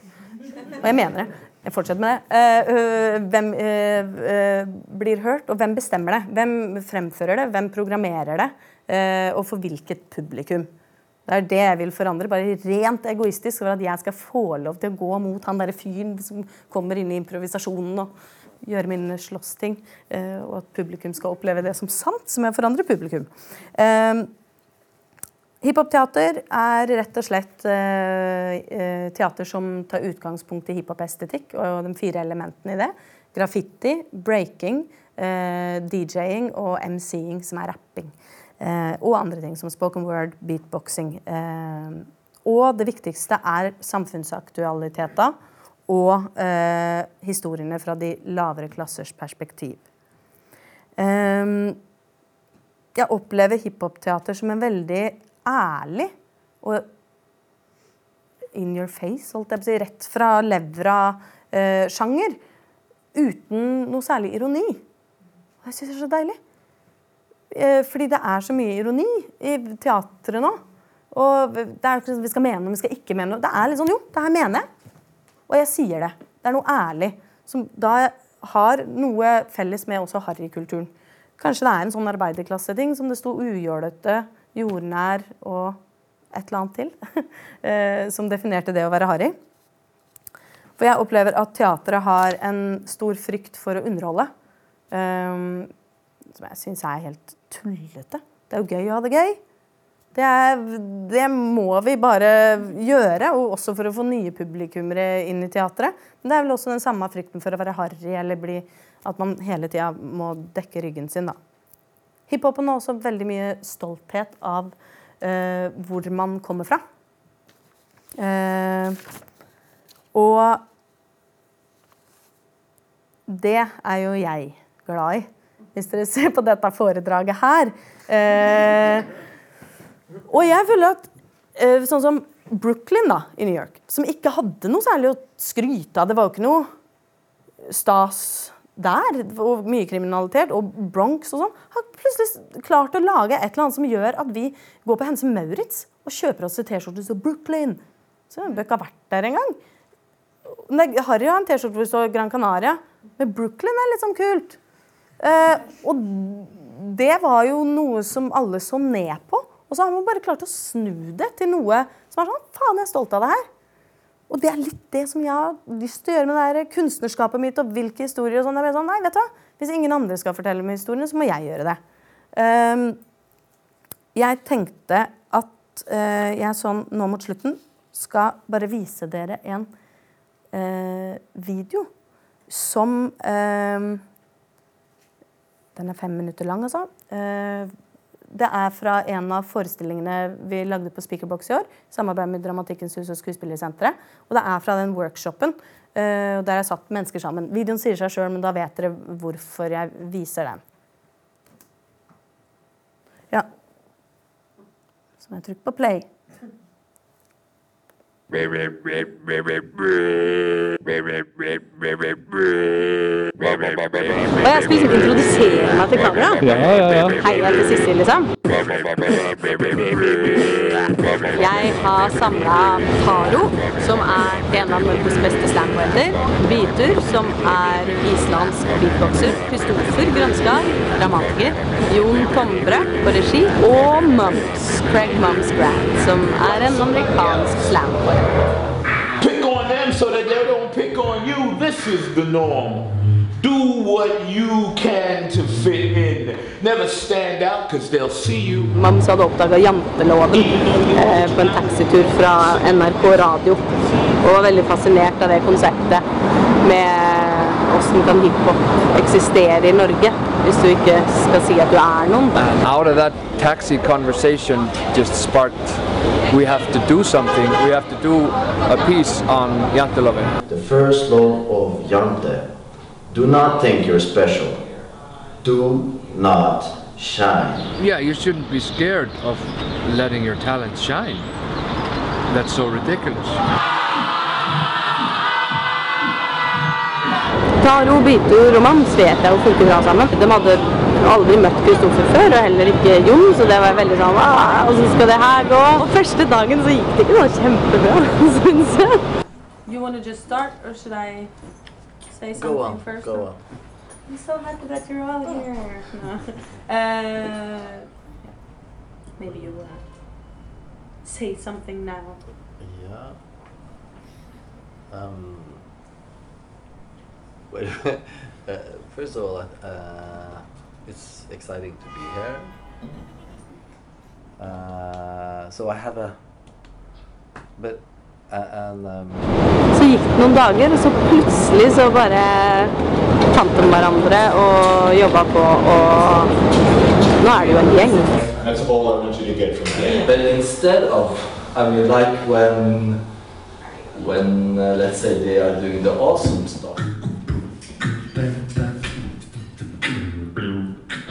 [SPEAKER 4] Og jeg mener det. Jeg fortsetter med det. Uh, hvem uh, blir hørt, og hvem bestemmer det? Hvem fremfører det? Hvem programmerer det? og for hvilket publikum? Det er det jeg vil forandre. Bare rent egoistisk for at jeg skal få lov til å gå mot han derre fyren som kommer inn i improvisasjonen og gjøre mine slåssting. og at publikum skal oppleve det som sant, som jeg forandrer publikum. Uh, Hiphop-teater er rett og slett eh, teater som tar utgangspunkt i hiphop-estetikk og de fire elementene i det. Graffiti, breaking, eh, DJ-ing og MC-ing, som er rapping. Eh, og andre ting som spoken word, beatboxing. og det viktigste er samfunnsaktualiteter og historiene fra de lavere klassers perspektiv. jeg opplever hiphopteater som en veldig ærlig og in your face, holdt jeg på å si, rett fra levra-sjanger. Eh, uten noe særlig ironi. Jeg syns det er så deilig. Eh, fordi det er så mye ironi i teatret nå. Og det er Vi skal mene noe, vi skal ikke mene noe. Det er litt sånn, jo, det her mener jeg. Og jeg sier det. Det er noe ærlig. Som da har noe felles med også harrykulturen. Kanskje det er en sånn arbeiderklasseting som det sto ujålete jordnær og et eller annet til, eh, som definerte det å være harry. For jeg opplever at teatret har en stor frykt for å underholde. Um, som jeg syns er helt tullete. Det er jo gøy å ha det gøy. Det, er, det, må vi bare gjøre, og også for å få nye publikummere inn i teatret. Men det er vel også den samme frykten for å være harry eller bli, at man hele tida må dekke ryggen sin. da. Hiphopen har også veldig mye stolthet av uh, hvor man kommer fra. Uh, og det er jo jeg glad i, hvis dere ser på dette foredraget her. Uh, og jeg føler at sånn som Brooklyn da, i New York, som ikke hadde noe særlig å skryte av. Det var jo ikke noe stas der, og mye kriminalitet, og Bronx og sånn, har plutselig klart å lage et eller annet som gjør at vi går på Hense Maurits og kjøper oss T-skjorte som Brooklyn. Så vi bør ikke ha vært der engang. Harry har en T-skjorte hvor det står Gran Canaria, men Brooklyn er litt sånn kult. Eh, og det var jo noe som alle så ned på. Og så har man bare klart å snu det til noe som er sånn Faen, jeg er stolt av det her. Og det er litt det som jeg har lyst til å gjøre med det kunstnerskapet mitt. og hvilke historier og sånn. Jeg sånn, nei, vet du hva? Hvis ingen andre skal fortelle meg historiene, så må jeg gjøre det. Um, jeg tenkte at uh, jeg sånn nå mot slutten skal bare vise dere en uh, video som uh, Den er fem minutter lang, altså. Det er fra en av forestillingene vi lagde på Speakerbox i år. samarbeid med Dramatikkens hus og Skuespillersenteret. Og det er fra den workshopen uh, der jeg satt mennesker sammen. Videoen sier seg sjøl, men da vet dere hvorfor jeg viser den. Ja. Så må jeg trykke på play. Jeg skal liksom introdusere meg til kamera?
[SPEAKER 6] Ja, ja, ja.
[SPEAKER 4] Hei, jeg heter Sissel, liksom. Jeg har samla Taro, som er en av Norges beste slamwelder. Bitur, som er islandsk beatboxer. Kristoffer Grønskar, dramatiker. Jon Tombre på regi. Og Mums, Craig Mums Grant, som er en amerikansk slamwelder.
[SPEAKER 6] Pick on them so that they don't pick on you. This is the norm. Do what you can to fit in. Never stand out because they'll see you.
[SPEAKER 4] Mams hadde oppdaga janteloven eh, på en taxitur fra NRK Radio. Og var veldig fascinert av det konseptet med åssen kan hiphop eksistere i Norge hvis du ikke skal si at du er noen.
[SPEAKER 7] And out of that taxi conversation just sparked we have to do something. We have to do a piece on Janteloven.
[SPEAKER 8] The first law of Jante. Do not think you're special. Do not shine.
[SPEAKER 9] Yeah, you shouldn't be scared of letting your talent shine. That's so ridiculous.
[SPEAKER 4] Taro, Bitur er og Mams vet jeg jo funker bra sammen. De hadde aldri møtt Kristoffer før, og heller ikke Jon, så det var veldig sånn «Ah, Åssen skal det her gå? Og første dagen så gikk det ikke noe kjempebra, syns jeg. You want to just start, or should I say something
[SPEAKER 8] Go on, go on.
[SPEAKER 4] I'm so happy that you're all here. No. Uh, maybe you will say something now.
[SPEAKER 8] Yeah. Um, well, uh, first of all, uh, it's exciting to be here. Uh, so I have a, but uh, and um,
[SPEAKER 4] Så gikk det noen dager, og så plutselig så bare fant de hverandre og jobba på, og nå er det jo en gjeng.
[SPEAKER 6] That's all I want you to get from here.
[SPEAKER 8] But instead of, I mean, like when, when uh, let's say they are doing the awesome stuff.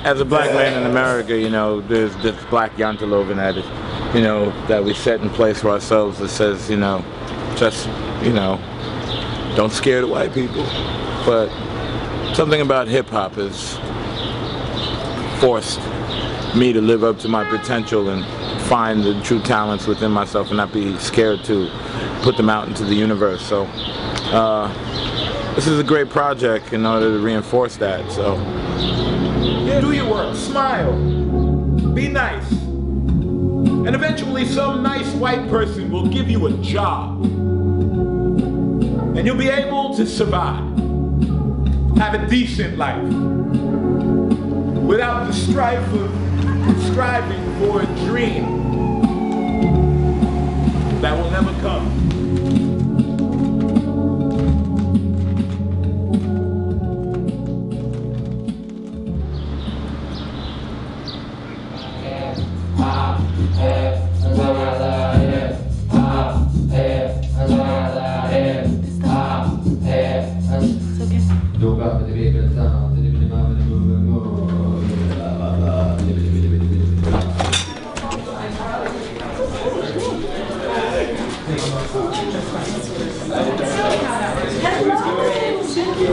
[SPEAKER 6] As a black man in America, you know, there's this black Yantalovin that is, you know, that we set in place for ourselves that says, you know, just, you know, don't scare the white people. But something about hip hop has forced me to live up to my potential and find the true talents within myself and not be scared to put them out into the universe. So uh, this is a great project in order to reinforce that. So do your work, smile, be nice, and eventually some nice white person will give you a job, and you'll be able to survive, have a decent life, without the strife of striving for a dream that will never come.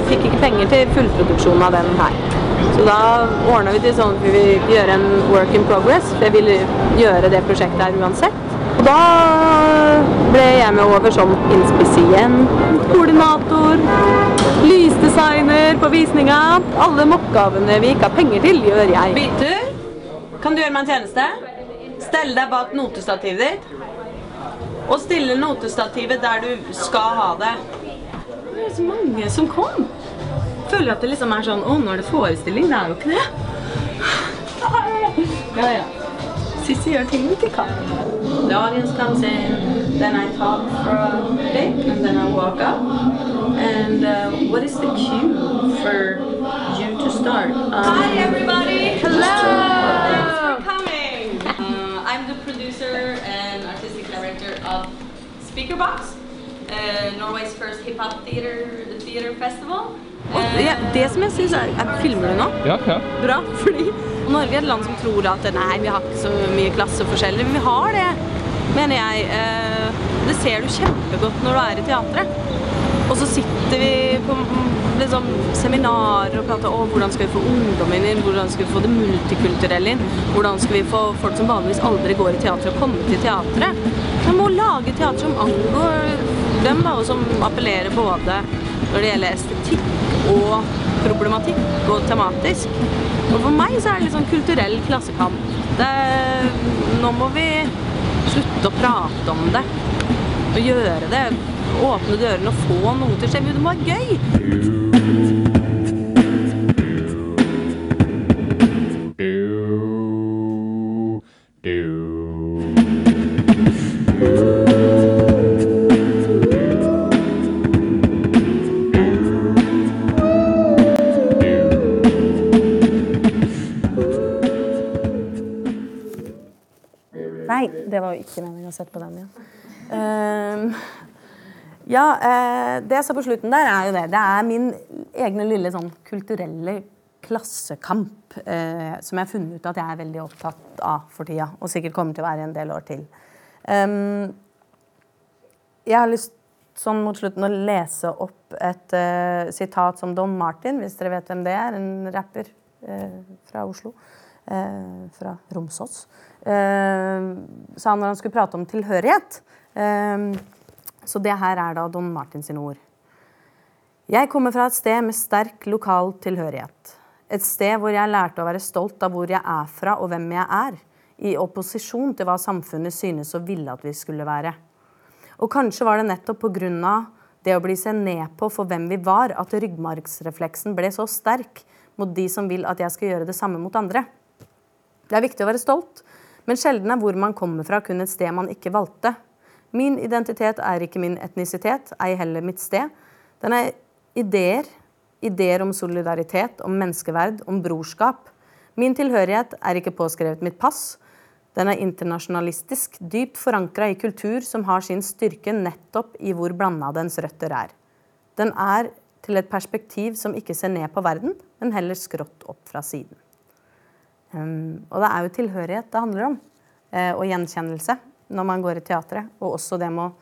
[SPEAKER 4] Fikk ikke penger til fullproduksjon av den her. Så da ordna vi til sånn at vi vil gjøre en work in progress. Vi ville gjøre det prosjektet her uansett. Og da ble jeg med over som inspisient, koordinator, lysdesigner på visninga. Alle oppgavene vi ikke har penger til, gjør jeg.
[SPEAKER 10] Bytur, kan du gjøre meg en tjeneste? Stell deg bak notestativet ditt. Og stille notestativet der du skal ha det. Det er så mange som kom. Føler at det liksom er sånn Å, nå er det forestilling. Det er jo ikke det. Ja, ja. Sissy gjør ting vi ikke kan. The audience comes in, then I talk for a bit, and then I walk up. And uh, what is the cue for you to start? Um,
[SPEAKER 11] Hi everybody!
[SPEAKER 10] Hello!
[SPEAKER 11] Thanks for coming! Uh, I'm the producer and artistic director of Speakerbox, uh, Norway's first hip hop theater, theater festival.
[SPEAKER 4] Og det, det som jeg synes er, er Filmer du nå?
[SPEAKER 9] Ja, ja.
[SPEAKER 4] Bra, fordi Norge er et land som tror at nei, vi har ikke så mye klasseforskjeller. Men vi har det, mener jeg. Eh, Det ser du kjempegodt når du er i teatret. Og så sitter vi på
[SPEAKER 10] liksom seminarer og prater om hvordan skal vi få ungdommen inn, hvordan skal vi få det multikulturelle inn, hvordan skal vi få folk som vanligvis aldri går i teater, å komme til teatret. Man må lage teater som angår dem, da, og som appellerer både når det gjelder estetikk og problematikk og tematisk. Og for meg så er det litt sånn kulturell klassekamp. Det, nå må vi slutte å prate om det og gjøre det. Åpne dørene og få noe til å skje. Det må være gøy.
[SPEAKER 4] Ikke meningen å sette på den igjen. Ehm, ja, eh, det jeg sa på slutten der, er jo det. Det er min egne lille sånn kulturelle klassekamp eh, som jeg har funnet ut at jeg er veldig opptatt av for tida. Og sikkert kommer til å være en del år til. Ehm, jeg har lyst sånn mot slutten å lese opp et uh, sitat som Don Martin, hvis dere vet hvem det er, en rapper uh, fra Oslo. eh, fra Romsås. Eh, sa han når han skulle prate om tilhørighet. Eh, så det her er da Don Martin sine ord. Jeg kommer fra et sted med sterk lokal tilhørighet. Et sted hvor jeg lærte å være stolt av hvor jeg er fra og hvem jeg er, i opposisjon til hva samfunnet synes og ville at vi skulle være. Og kanskje var det nettopp pga. det å bli sett ned på for hvem vi var, at ryggmargsrefleksen ble så sterk mot de som vil at jeg skal gjøre det samme mot andre. Det er viktig å være stolt, men sjelden er hvor man kommer fra kun et sted man ikke valgte. Min identitet er ikke min etnisitet, ei heller mitt sted. Den er ideer. Ideer om solidaritet, om menneskeverd, om brorskap. Min tilhørighet er ikke påskrevet mitt pass. Den er internasjonalistisk, dypt forankra i kultur som har sin styrke nettopp i hvor blanda dens røtter er. Den er til et perspektiv som ikke ser ned på verden, men heller skrått opp fra siden. Og det er jo tilhørighet det handler om, eh, og gjenkjennelse når man går i teatret. Og også det med å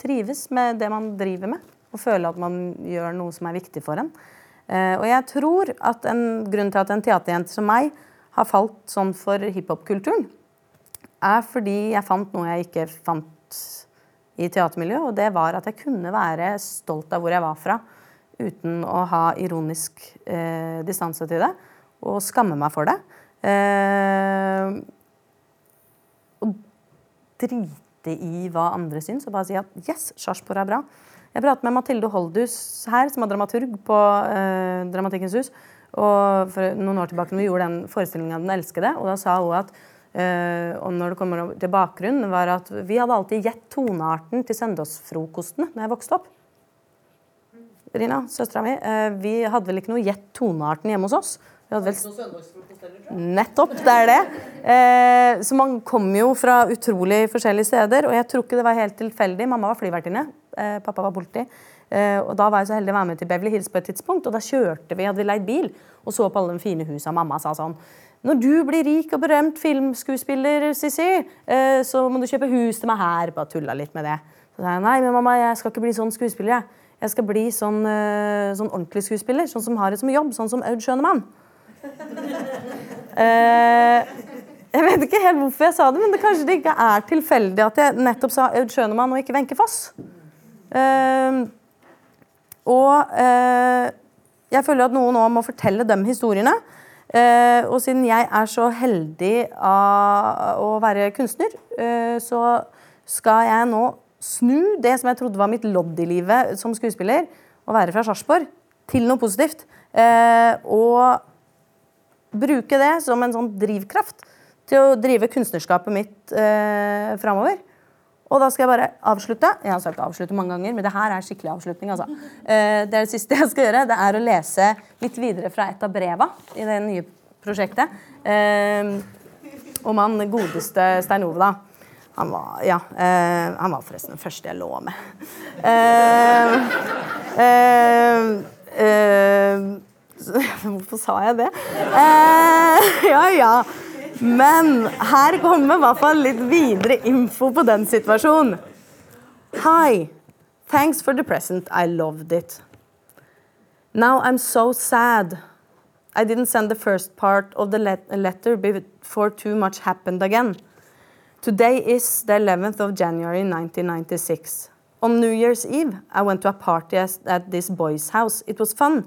[SPEAKER 4] trives med det man driver med, og føle at man gjør noe som er viktig for en. Eh, og jeg tror at en grunn til at en teaterjente som meg har falt sånn for hiphop-kulturen, er fordi jeg fant noe jeg ikke fant i teatermiljøet, og det var at jeg kunne være stolt av hvor jeg var fra, uten å ha ironisk eh, distanse til det, og skamme meg for det. Eh, og drite i hva andre syns, og bare si at yes, Sarpsborg er bra. Jeg prater med Mathilde Holdhus her, som er dramaturg på eh, Dramatikkens hus. Og for noen år tilbake når vi gjorde den forestillinga Den elskede. Og da sa hun at eh, og når det kommer til bakgrunnen, var at vi hadde alltid gitt tonearten til søndagsfrokostene da jeg vokste opp. Rina, søstera mi, eh, vi hadde vel ikke noe gjett tonearten hjemme hos oss. Vi hadde vel Nettopp, det er det. Eh, så man kommer jo fra utrolig forskjellige steder. Og jeg tror ikke det var helt tilfeldig. Mamma var flyvertinne, eh, pappa var politi. Eh, og da var jeg så heldig å være med til Beverly Hills på et tidspunkt. Og da kjørte vi, hadde vi leid bil og så på alle de fine husa. Mamma sa sånn Når du blir rik og berømt filmskuespiller, Sissi, eh, så må du kjøpe hus til meg her. Bare tulla litt med det. Så sa jeg nei, men mamma, jeg skal ikke bli sånn skuespiller. Jeg, jeg skal bli sånn, eh, sånn ordentlig skuespiller. Sånn som har det som jobb. Sånn som Aud Schønemann. Eh, jeg vet ikke helt hvorfor jeg sa det, men det kanskje det ikke er tilfeldig at jeg nettopp sa Aud Schønemann og ikke Wenche Foss. Eh, og eh, jeg føler at noen nå må fortelle dem historiene. Og siden jeg er så heldig av å være kunstner, så skal jeg nå snu det som jeg trodde var mitt lodd i livet som skuespiller, å være fra Sarpsborg, til noe positivt. Og bruke det som en sånn drivkraft til å drive kunstnerskapet mitt eh, framover. Og da skal jeg bare avslutte. Jeg har sagt avslutte mange ganger, men det her er skikkelig avslutning. altså. Eh, det er det siste jeg skal gjøre. Det er å lese litt videre fra et av breva i det nye prosjektet. Eh, om han godeste Stein Ove, da. Han var, ja, eh, han var forresten den første jeg lå med. Eh, eh, eh, Hvorfor sa jeg det? Eh, ja, ja. Men her kommer i hvert fall litt videre info på den situasjonen. Hi. Thanks for the present. I loved it. Now I'm so sad. I didn't send the first part of the letter before too much happened again. Today is the 11th of January 1996. On New Year's Eve, I went to a party at this boy's house. It was fun.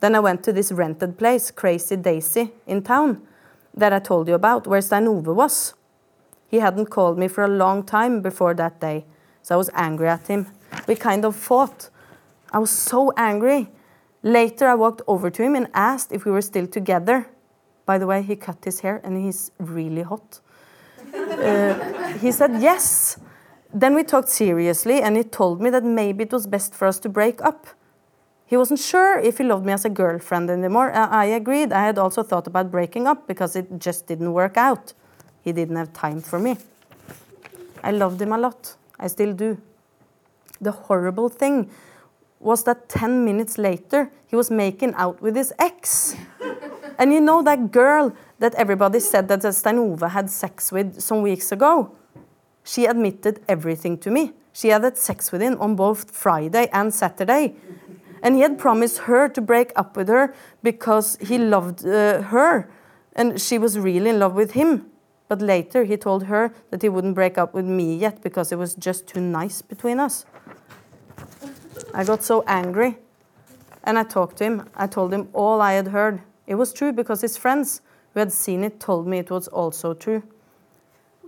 [SPEAKER 4] Then I went to this rented place, Crazy Daisy, in town, that I told you about, where Stein Ove was. He hadn't called me for a long time before that day, so I was angry at him. We kind of fought. I was so angry. Later, I walked over to him and asked if we were still together. By the way, he cut his hair and he's really hot. Uh, he said yes. Then we talked seriously, and he told me that maybe it was best for us to break up. He wasn't sure if he loved me as a girlfriend anymore. Uh, I agreed. I had also thought about breaking up because it just didn't work out. He didn't have time for me. I loved him a lot. I still do. The horrible thing was that 10 minutes later, he was making out with his ex. And you know that girl that everybody said that Stein had sex with some weeks ago? She admitted everything to me. She had had sex with him on both Friday and Saturday. And he had promised her to break up with her because he loved uh, her and she was really in love with him. But later he told her that he wouldn't break up with me yet because it was just too nice between us. I got so angry and I talked to him. I told him all I had heard. It was true because his friends who had seen it told me it was also true.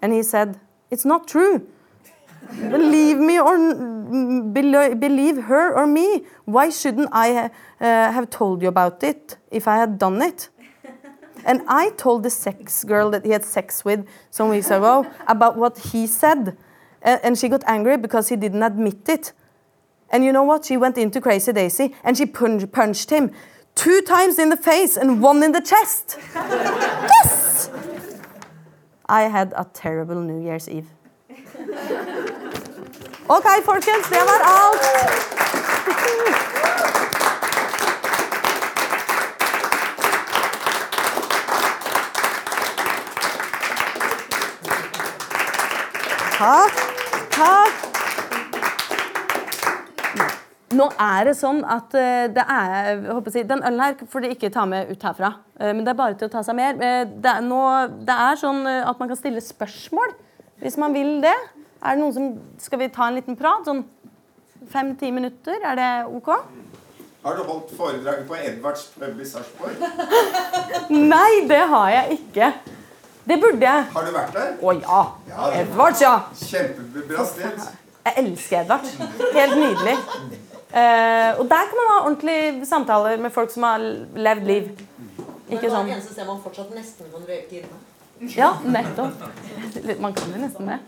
[SPEAKER 4] And he said, It's not true. Believe me or believe her or me. Why shouldn't I uh, have told you about it if I had done it? And I told the sex girl that he had sex with some weeks ago about what he said. And she got angry because he didn't admit it. And you know what? She went into Crazy Daisy and she punched him two times in the face and one in the chest. yes! I had a terrible New Year's Eve. OK, folkens, det var alt. Takk. Takk. Nå er det sånn at eh, det er jeg Den ølen her får de ikke ta med ut herfra. eh, men det er bare til å ta seg mer. Eh, det, er nå, det er sånn at man kan stille spørsmål hvis man vil det. Er det noen som, Skal vi ta en liten prat? Sånn fem-ti minutter? Er det OK?
[SPEAKER 2] Har du holdt foredraget på Edvards pub i Sarpsborg?
[SPEAKER 4] Nei, det har jeg ikke. Det burde jeg.
[SPEAKER 2] Har du vært der?
[SPEAKER 4] Å ja.
[SPEAKER 2] Ja,
[SPEAKER 4] Edvards, ja.
[SPEAKER 2] Kjempebra sted.
[SPEAKER 4] Jeg elsker Edvard. Helt nydelig. Uh, og der kan man ha ordentlige samtaler med folk som har levd liv. Ikke
[SPEAKER 12] Men det er det eneste sted man fortsatt nesten kan røyke inne.
[SPEAKER 4] Ja, nettopp. Man kan jo nesten det.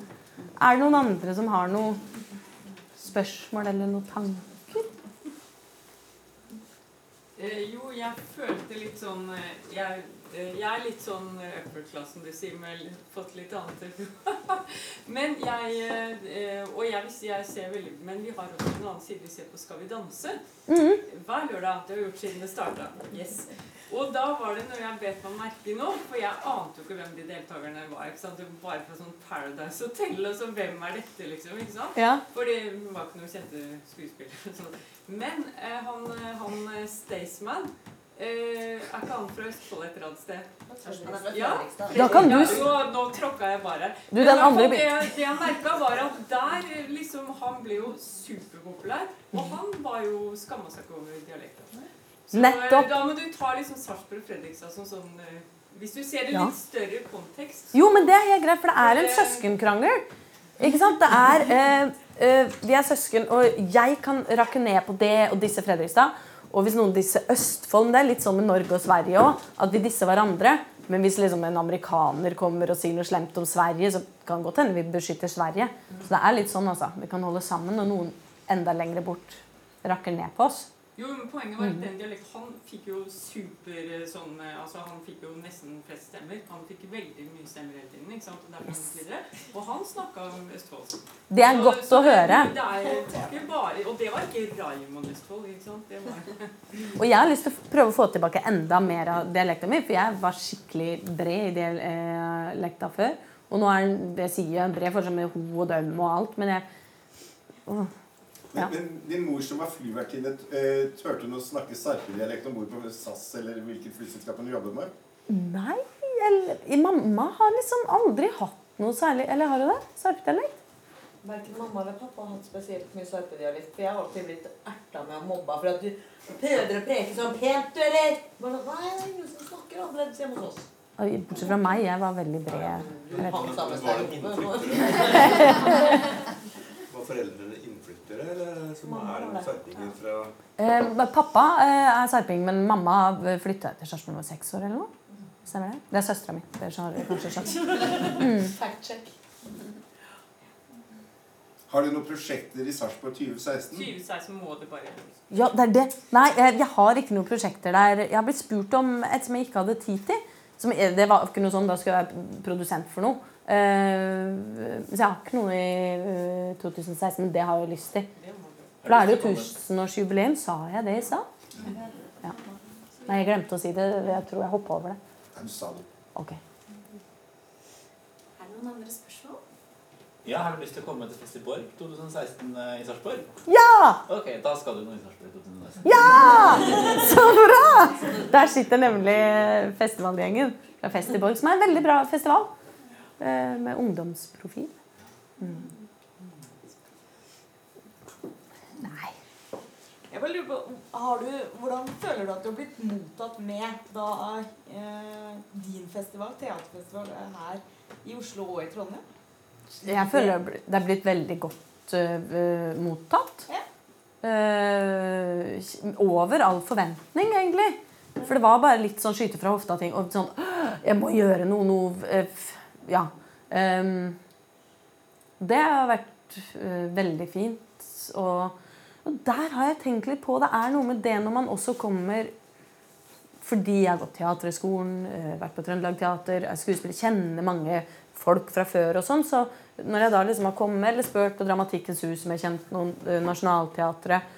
[SPEAKER 4] Er det noen andre som har noe spørsmål eller noen tanker?
[SPEAKER 13] Eh, jo, jeg følte litt sånn eh, Jeg, eh, jeg er litt sånn øppelklassen class, du sier, med fått litt annet Men jeg eh, Og jeg, jeg ser veldig Men vi har også en annen side. Vi ser på Skal vi danse.
[SPEAKER 4] Mhm.
[SPEAKER 13] Hver lørdag. Det har vi gjort siden det starta. Yes. Og da var det noe jeg bet meg merke i nå, for jeg ante jo ikke hvem de deltakerne var. ikke sant? Det var Bare fra sånn Paradise Hotel, og så hvem er dette, liksom? ikke sant?
[SPEAKER 4] Ja.
[SPEAKER 13] Fordi det var ikke noen kjente skuespillere. Sånn. Men eh, han, eh, han eh, Staysman eh, Er ikke han fra Østfold et eller annet sted? Ja.
[SPEAKER 4] Da kan du
[SPEAKER 13] Ja, jo, nå tråkka jeg bare.
[SPEAKER 4] Du, den andre
[SPEAKER 13] det, det jeg merka, var at der liksom Han ble jo superpopulær. Og han var jo skamma seg ikke over dialekten. Så eh,
[SPEAKER 4] Nettopp.
[SPEAKER 13] da må du ta liksom Sarpsborg og Fredrikstad som sånn eh, Hvis du ser det
[SPEAKER 4] Ja.
[SPEAKER 13] litt større kontekst
[SPEAKER 4] Jo, men det er helt greit, for det er en søskenkrangel. Ikke sant? Det er eh, eh, Vi er søsken, og jeg kan rakke ned på det og disse Fredrikstad. Og hvis noen disser Østfold Det er litt sånn med Norge og Sverige òg. At vi disser hverandre. Men hvis liksom en amerikaner kommer og sier noe slemt om Sverige, så kan det godt hende vi beskytter Sverige. Så det er litt sånn, altså. Vi kan holde sammen når noen enda lenger bort rakker ned på oss.
[SPEAKER 13] Jo, men Poenget var at
[SPEAKER 4] Mhm.
[SPEAKER 13] den dialekten Han fikk jo super eh, sånn eh, Altså Han fikk jo nesten flest stemmer. Han fikk veldig mye stemmer hele tiden. ikke sant?
[SPEAKER 4] Yes.
[SPEAKER 13] og han snakka om Østfold.
[SPEAKER 4] Det er godt å
[SPEAKER 13] det,
[SPEAKER 4] høre.
[SPEAKER 13] Det er bare, og det var ikke Raymond Østfold. ikke sant? Det var
[SPEAKER 4] Og jeg har lyst til å prøve å få tilbake enda mer av dialekta mi, for jeg var skikkelig bred i dialekta før. Og nå er den, det sier jeg bred fortsatt med ho og døm og alt, men jeg åh,
[SPEAKER 2] Men, men din mor som var flyvertinne, eh, turte hun å snakke sarpedialekt om bord på SAS eller hvilket flyselskap hun jobber med?
[SPEAKER 4] Nei, eller, mamma har liksom aldri hatt noe særlig Eller har hun det? Sarpedialekt?
[SPEAKER 12] Verken mamma eller pappa har hatt spesielt mye sarpedialekt. For jeg har alltid blitt erta med og mobba for at du prøver å preke sånn pent, du, eller? Bare sånn, Nei, det er ingen som snakker annerledes hjemme hos oss.
[SPEAKER 4] Bortsett fra meg, jeg var veldig bred.
[SPEAKER 12] Ja,
[SPEAKER 4] ja.
[SPEAKER 12] Samme
[SPEAKER 14] Var det. Var foreldrene innflyttere, eller som er det sarpinger fra
[SPEAKER 4] Eh, pappa eh, er sarping, men mamma flytta til Sarpsborg da hun var seks år. eller noe. Stemmer det? Det er søstera mi. Kanskje skjønt. Mm.
[SPEAKER 12] Fact check.
[SPEAKER 2] Har du noen prosjekter i Sarpsborg 2016?
[SPEAKER 13] 2016 må det bare
[SPEAKER 4] Ja, det er det. Nei, jeg, jeg har ikke noen prosjekter der. Jeg har blitt spurt om et som jeg ikke hadde tid til. Som, det var ikke noe sånn, Da skulle jeg være produsent for noe. Eh, så jeg har ikke noe i eh, 2016, men det har jeg lyst til. For da er det jo tusenårsjubileum. Sa jeg det i stad? Ja. Nei, jeg glemte å si det. Jeg tror jeg hoppa over det.
[SPEAKER 2] Nei, du sa det.
[SPEAKER 4] Ok.
[SPEAKER 15] Er det noen andre spørsmål?
[SPEAKER 16] Ja, Har du lyst til å komme til Festiborg 2016 i Sarpsborg?
[SPEAKER 4] Ja!
[SPEAKER 16] Ok, da skal du nå i Sarpsborg 2016.
[SPEAKER 4] Ja! Så bra! Der sitter nemlig festivalgjengen fra Festiborg, som er en veldig bra festival. Eh, Med ungdomsprofil. Mm.
[SPEAKER 15] Jeg bare lurer på, har du, Hvordan føler du at du har blitt mottatt med da eh, din festival, teaterfestival, er her i Oslo og i Trondheim?
[SPEAKER 4] Jeg føler det er blitt veldig godt uh, mottatt. Eh, over all forventning, egentlig. For det var bare litt sånn skyte fra hofta-ting. Og sånn Jeg må gjøre noe, noe Ja. Um, det har vært uh, veldig fint. Og, og der har jeg tenkt litt på Det er noe med det når man også kommer fordi jeg har gått Teaterhøgskolen, uh, vært på Trøndelag Teater, er skuespiller, kjenner mange folk fra før og sånn. Så når jeg da liksom har kommet eller spurt på Dramatikkens hus, som jeg kjent noen uh, Nationaltheatret,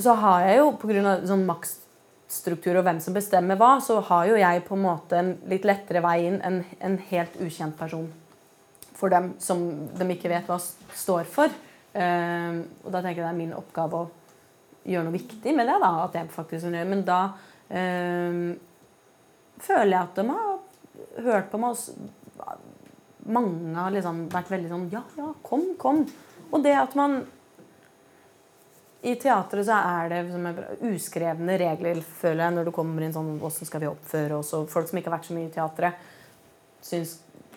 [SPEAKER 4] så har jeg jo pga. sånn maktstruktur og hvem som bestemmer hva, så har jo jeg på en måte en litt lettere vei inn enn en helt ukjent person for dem som de ikke vet hva står for. Eh, og da tenker jeg det er min oppgave å gjøre noe viktig med det. da, at jeg faktisk gjør Men da eh, føler jeg at de har hørt på meg. Mange har liksom vært veldig sånn Ja, ja, kom, kom. Og det at man I teatret så er det uskrevne regler, føler jeg, når du kommer inn sånn Åssen skal vi oppføre oss? Og folk som ikke har vært så mye i teatret, syns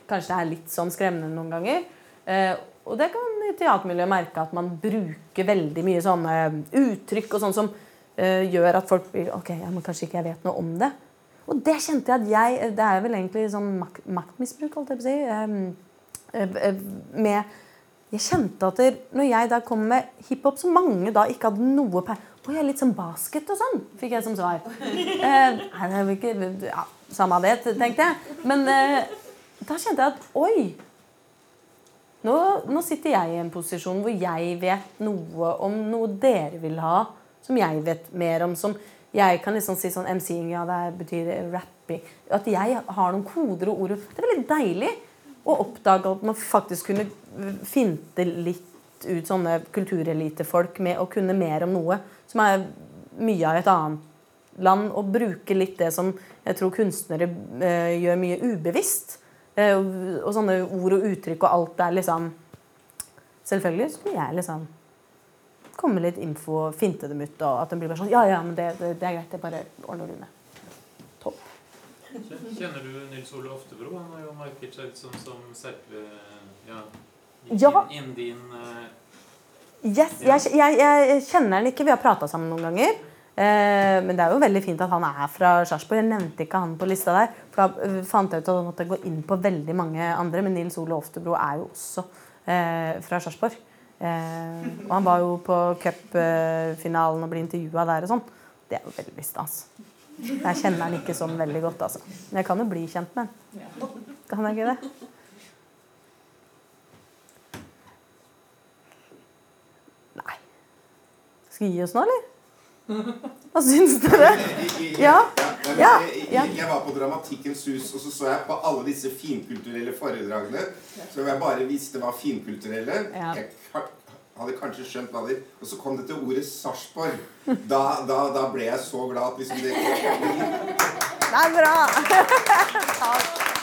[SPEAKER 4] kanskje det er litt sånn skremmende noen ganger. Eh, og det kan i teatermiljøet merke at man bruker veldig mye sånne uttrykk og sånn som eh, gjør at folk blir Ok, ja, men kanskje ikke jeg vet noe om det. Og det kjente jeg at jeg Det er vel egentlig sånn mak maktmisbruk, holdt jeg på å si. eh, eh, eh, med Jeg kjente at når jeg da kom med hiphop, så mange da ikke hadde noe pe... Å, jeg er litt sånn basket og sånn, fikk jeg som svar. Eh, nei, det er ikke ja, Samme det, tenkte jeg. Men eh, da kjente jeg at oi, nå, nå sitter jeg i en posisjon hvor jeg vet noe om noe dere vil ha, som jeg vet mer om. Som jeg kan liksom si sånn MC-ing, ja, det betyr rapping. At jeg har noen koder og ord. Det er veldig deilig å oppdage at man faktisk kunne finte litt ut sånne kulturelitefolk med å kunne mer om noe som er mye av et annet land, og bruke litt det som jeg tror kunstnere eh, gjør mye ubevisst. Eh, og, sånne ord og uttrykk og alt er liksom Selvfølgelig skulle jeg liksom komme litt info og finte dem ut, og at de blir bare sånn Ja, ja, men det, det, det er greit. Det bare ordner du med. Topp.
[SPEAKER 17] Kjenner du Nils Ole Oftebro? Han har jo markert seg ut som, som Serpe ja,
[SPEAKER 4] Ja.
[SPEAKER 17] innen din eh,
[SPEAKER 4] Yes, jeg, jeg, jeg kjenner han ikke. Vi har prata sammen noen ganger. Eh, men det er jo veldig fint at han er fra Sarpsborg. Jeg nevnte ikke han på lista der. For da eh, fant jeg ut at han måtte gå inn på veldig mange andre. Men Nils Ole Oftebro er jo også eh, fra Sarpsborg. Eh, og han var jo på cupfinalen og ble intervjua der og sånn. Det er jo veldig stas. Jeg kjenner han ikke sånn veldig godt, altså. Men jeg kan jo bli kjent med han. Kan jeg ikke det? Skal gi oss nå, eller? Hva syns dere? Ja? Ja,
[SPEAKER 2] jeg var på Dramatikkens hus, og så så jeg på alle disse finkulturelle foredragene som jeg bare visste var finkulturelle. Jeg hadde kanskje skjønt hva det Og så kom det til ordet Sarpsborg. Da, da, da ble jeg så glad at liksom det
[SPEAKER 4] Det er bra! Takk.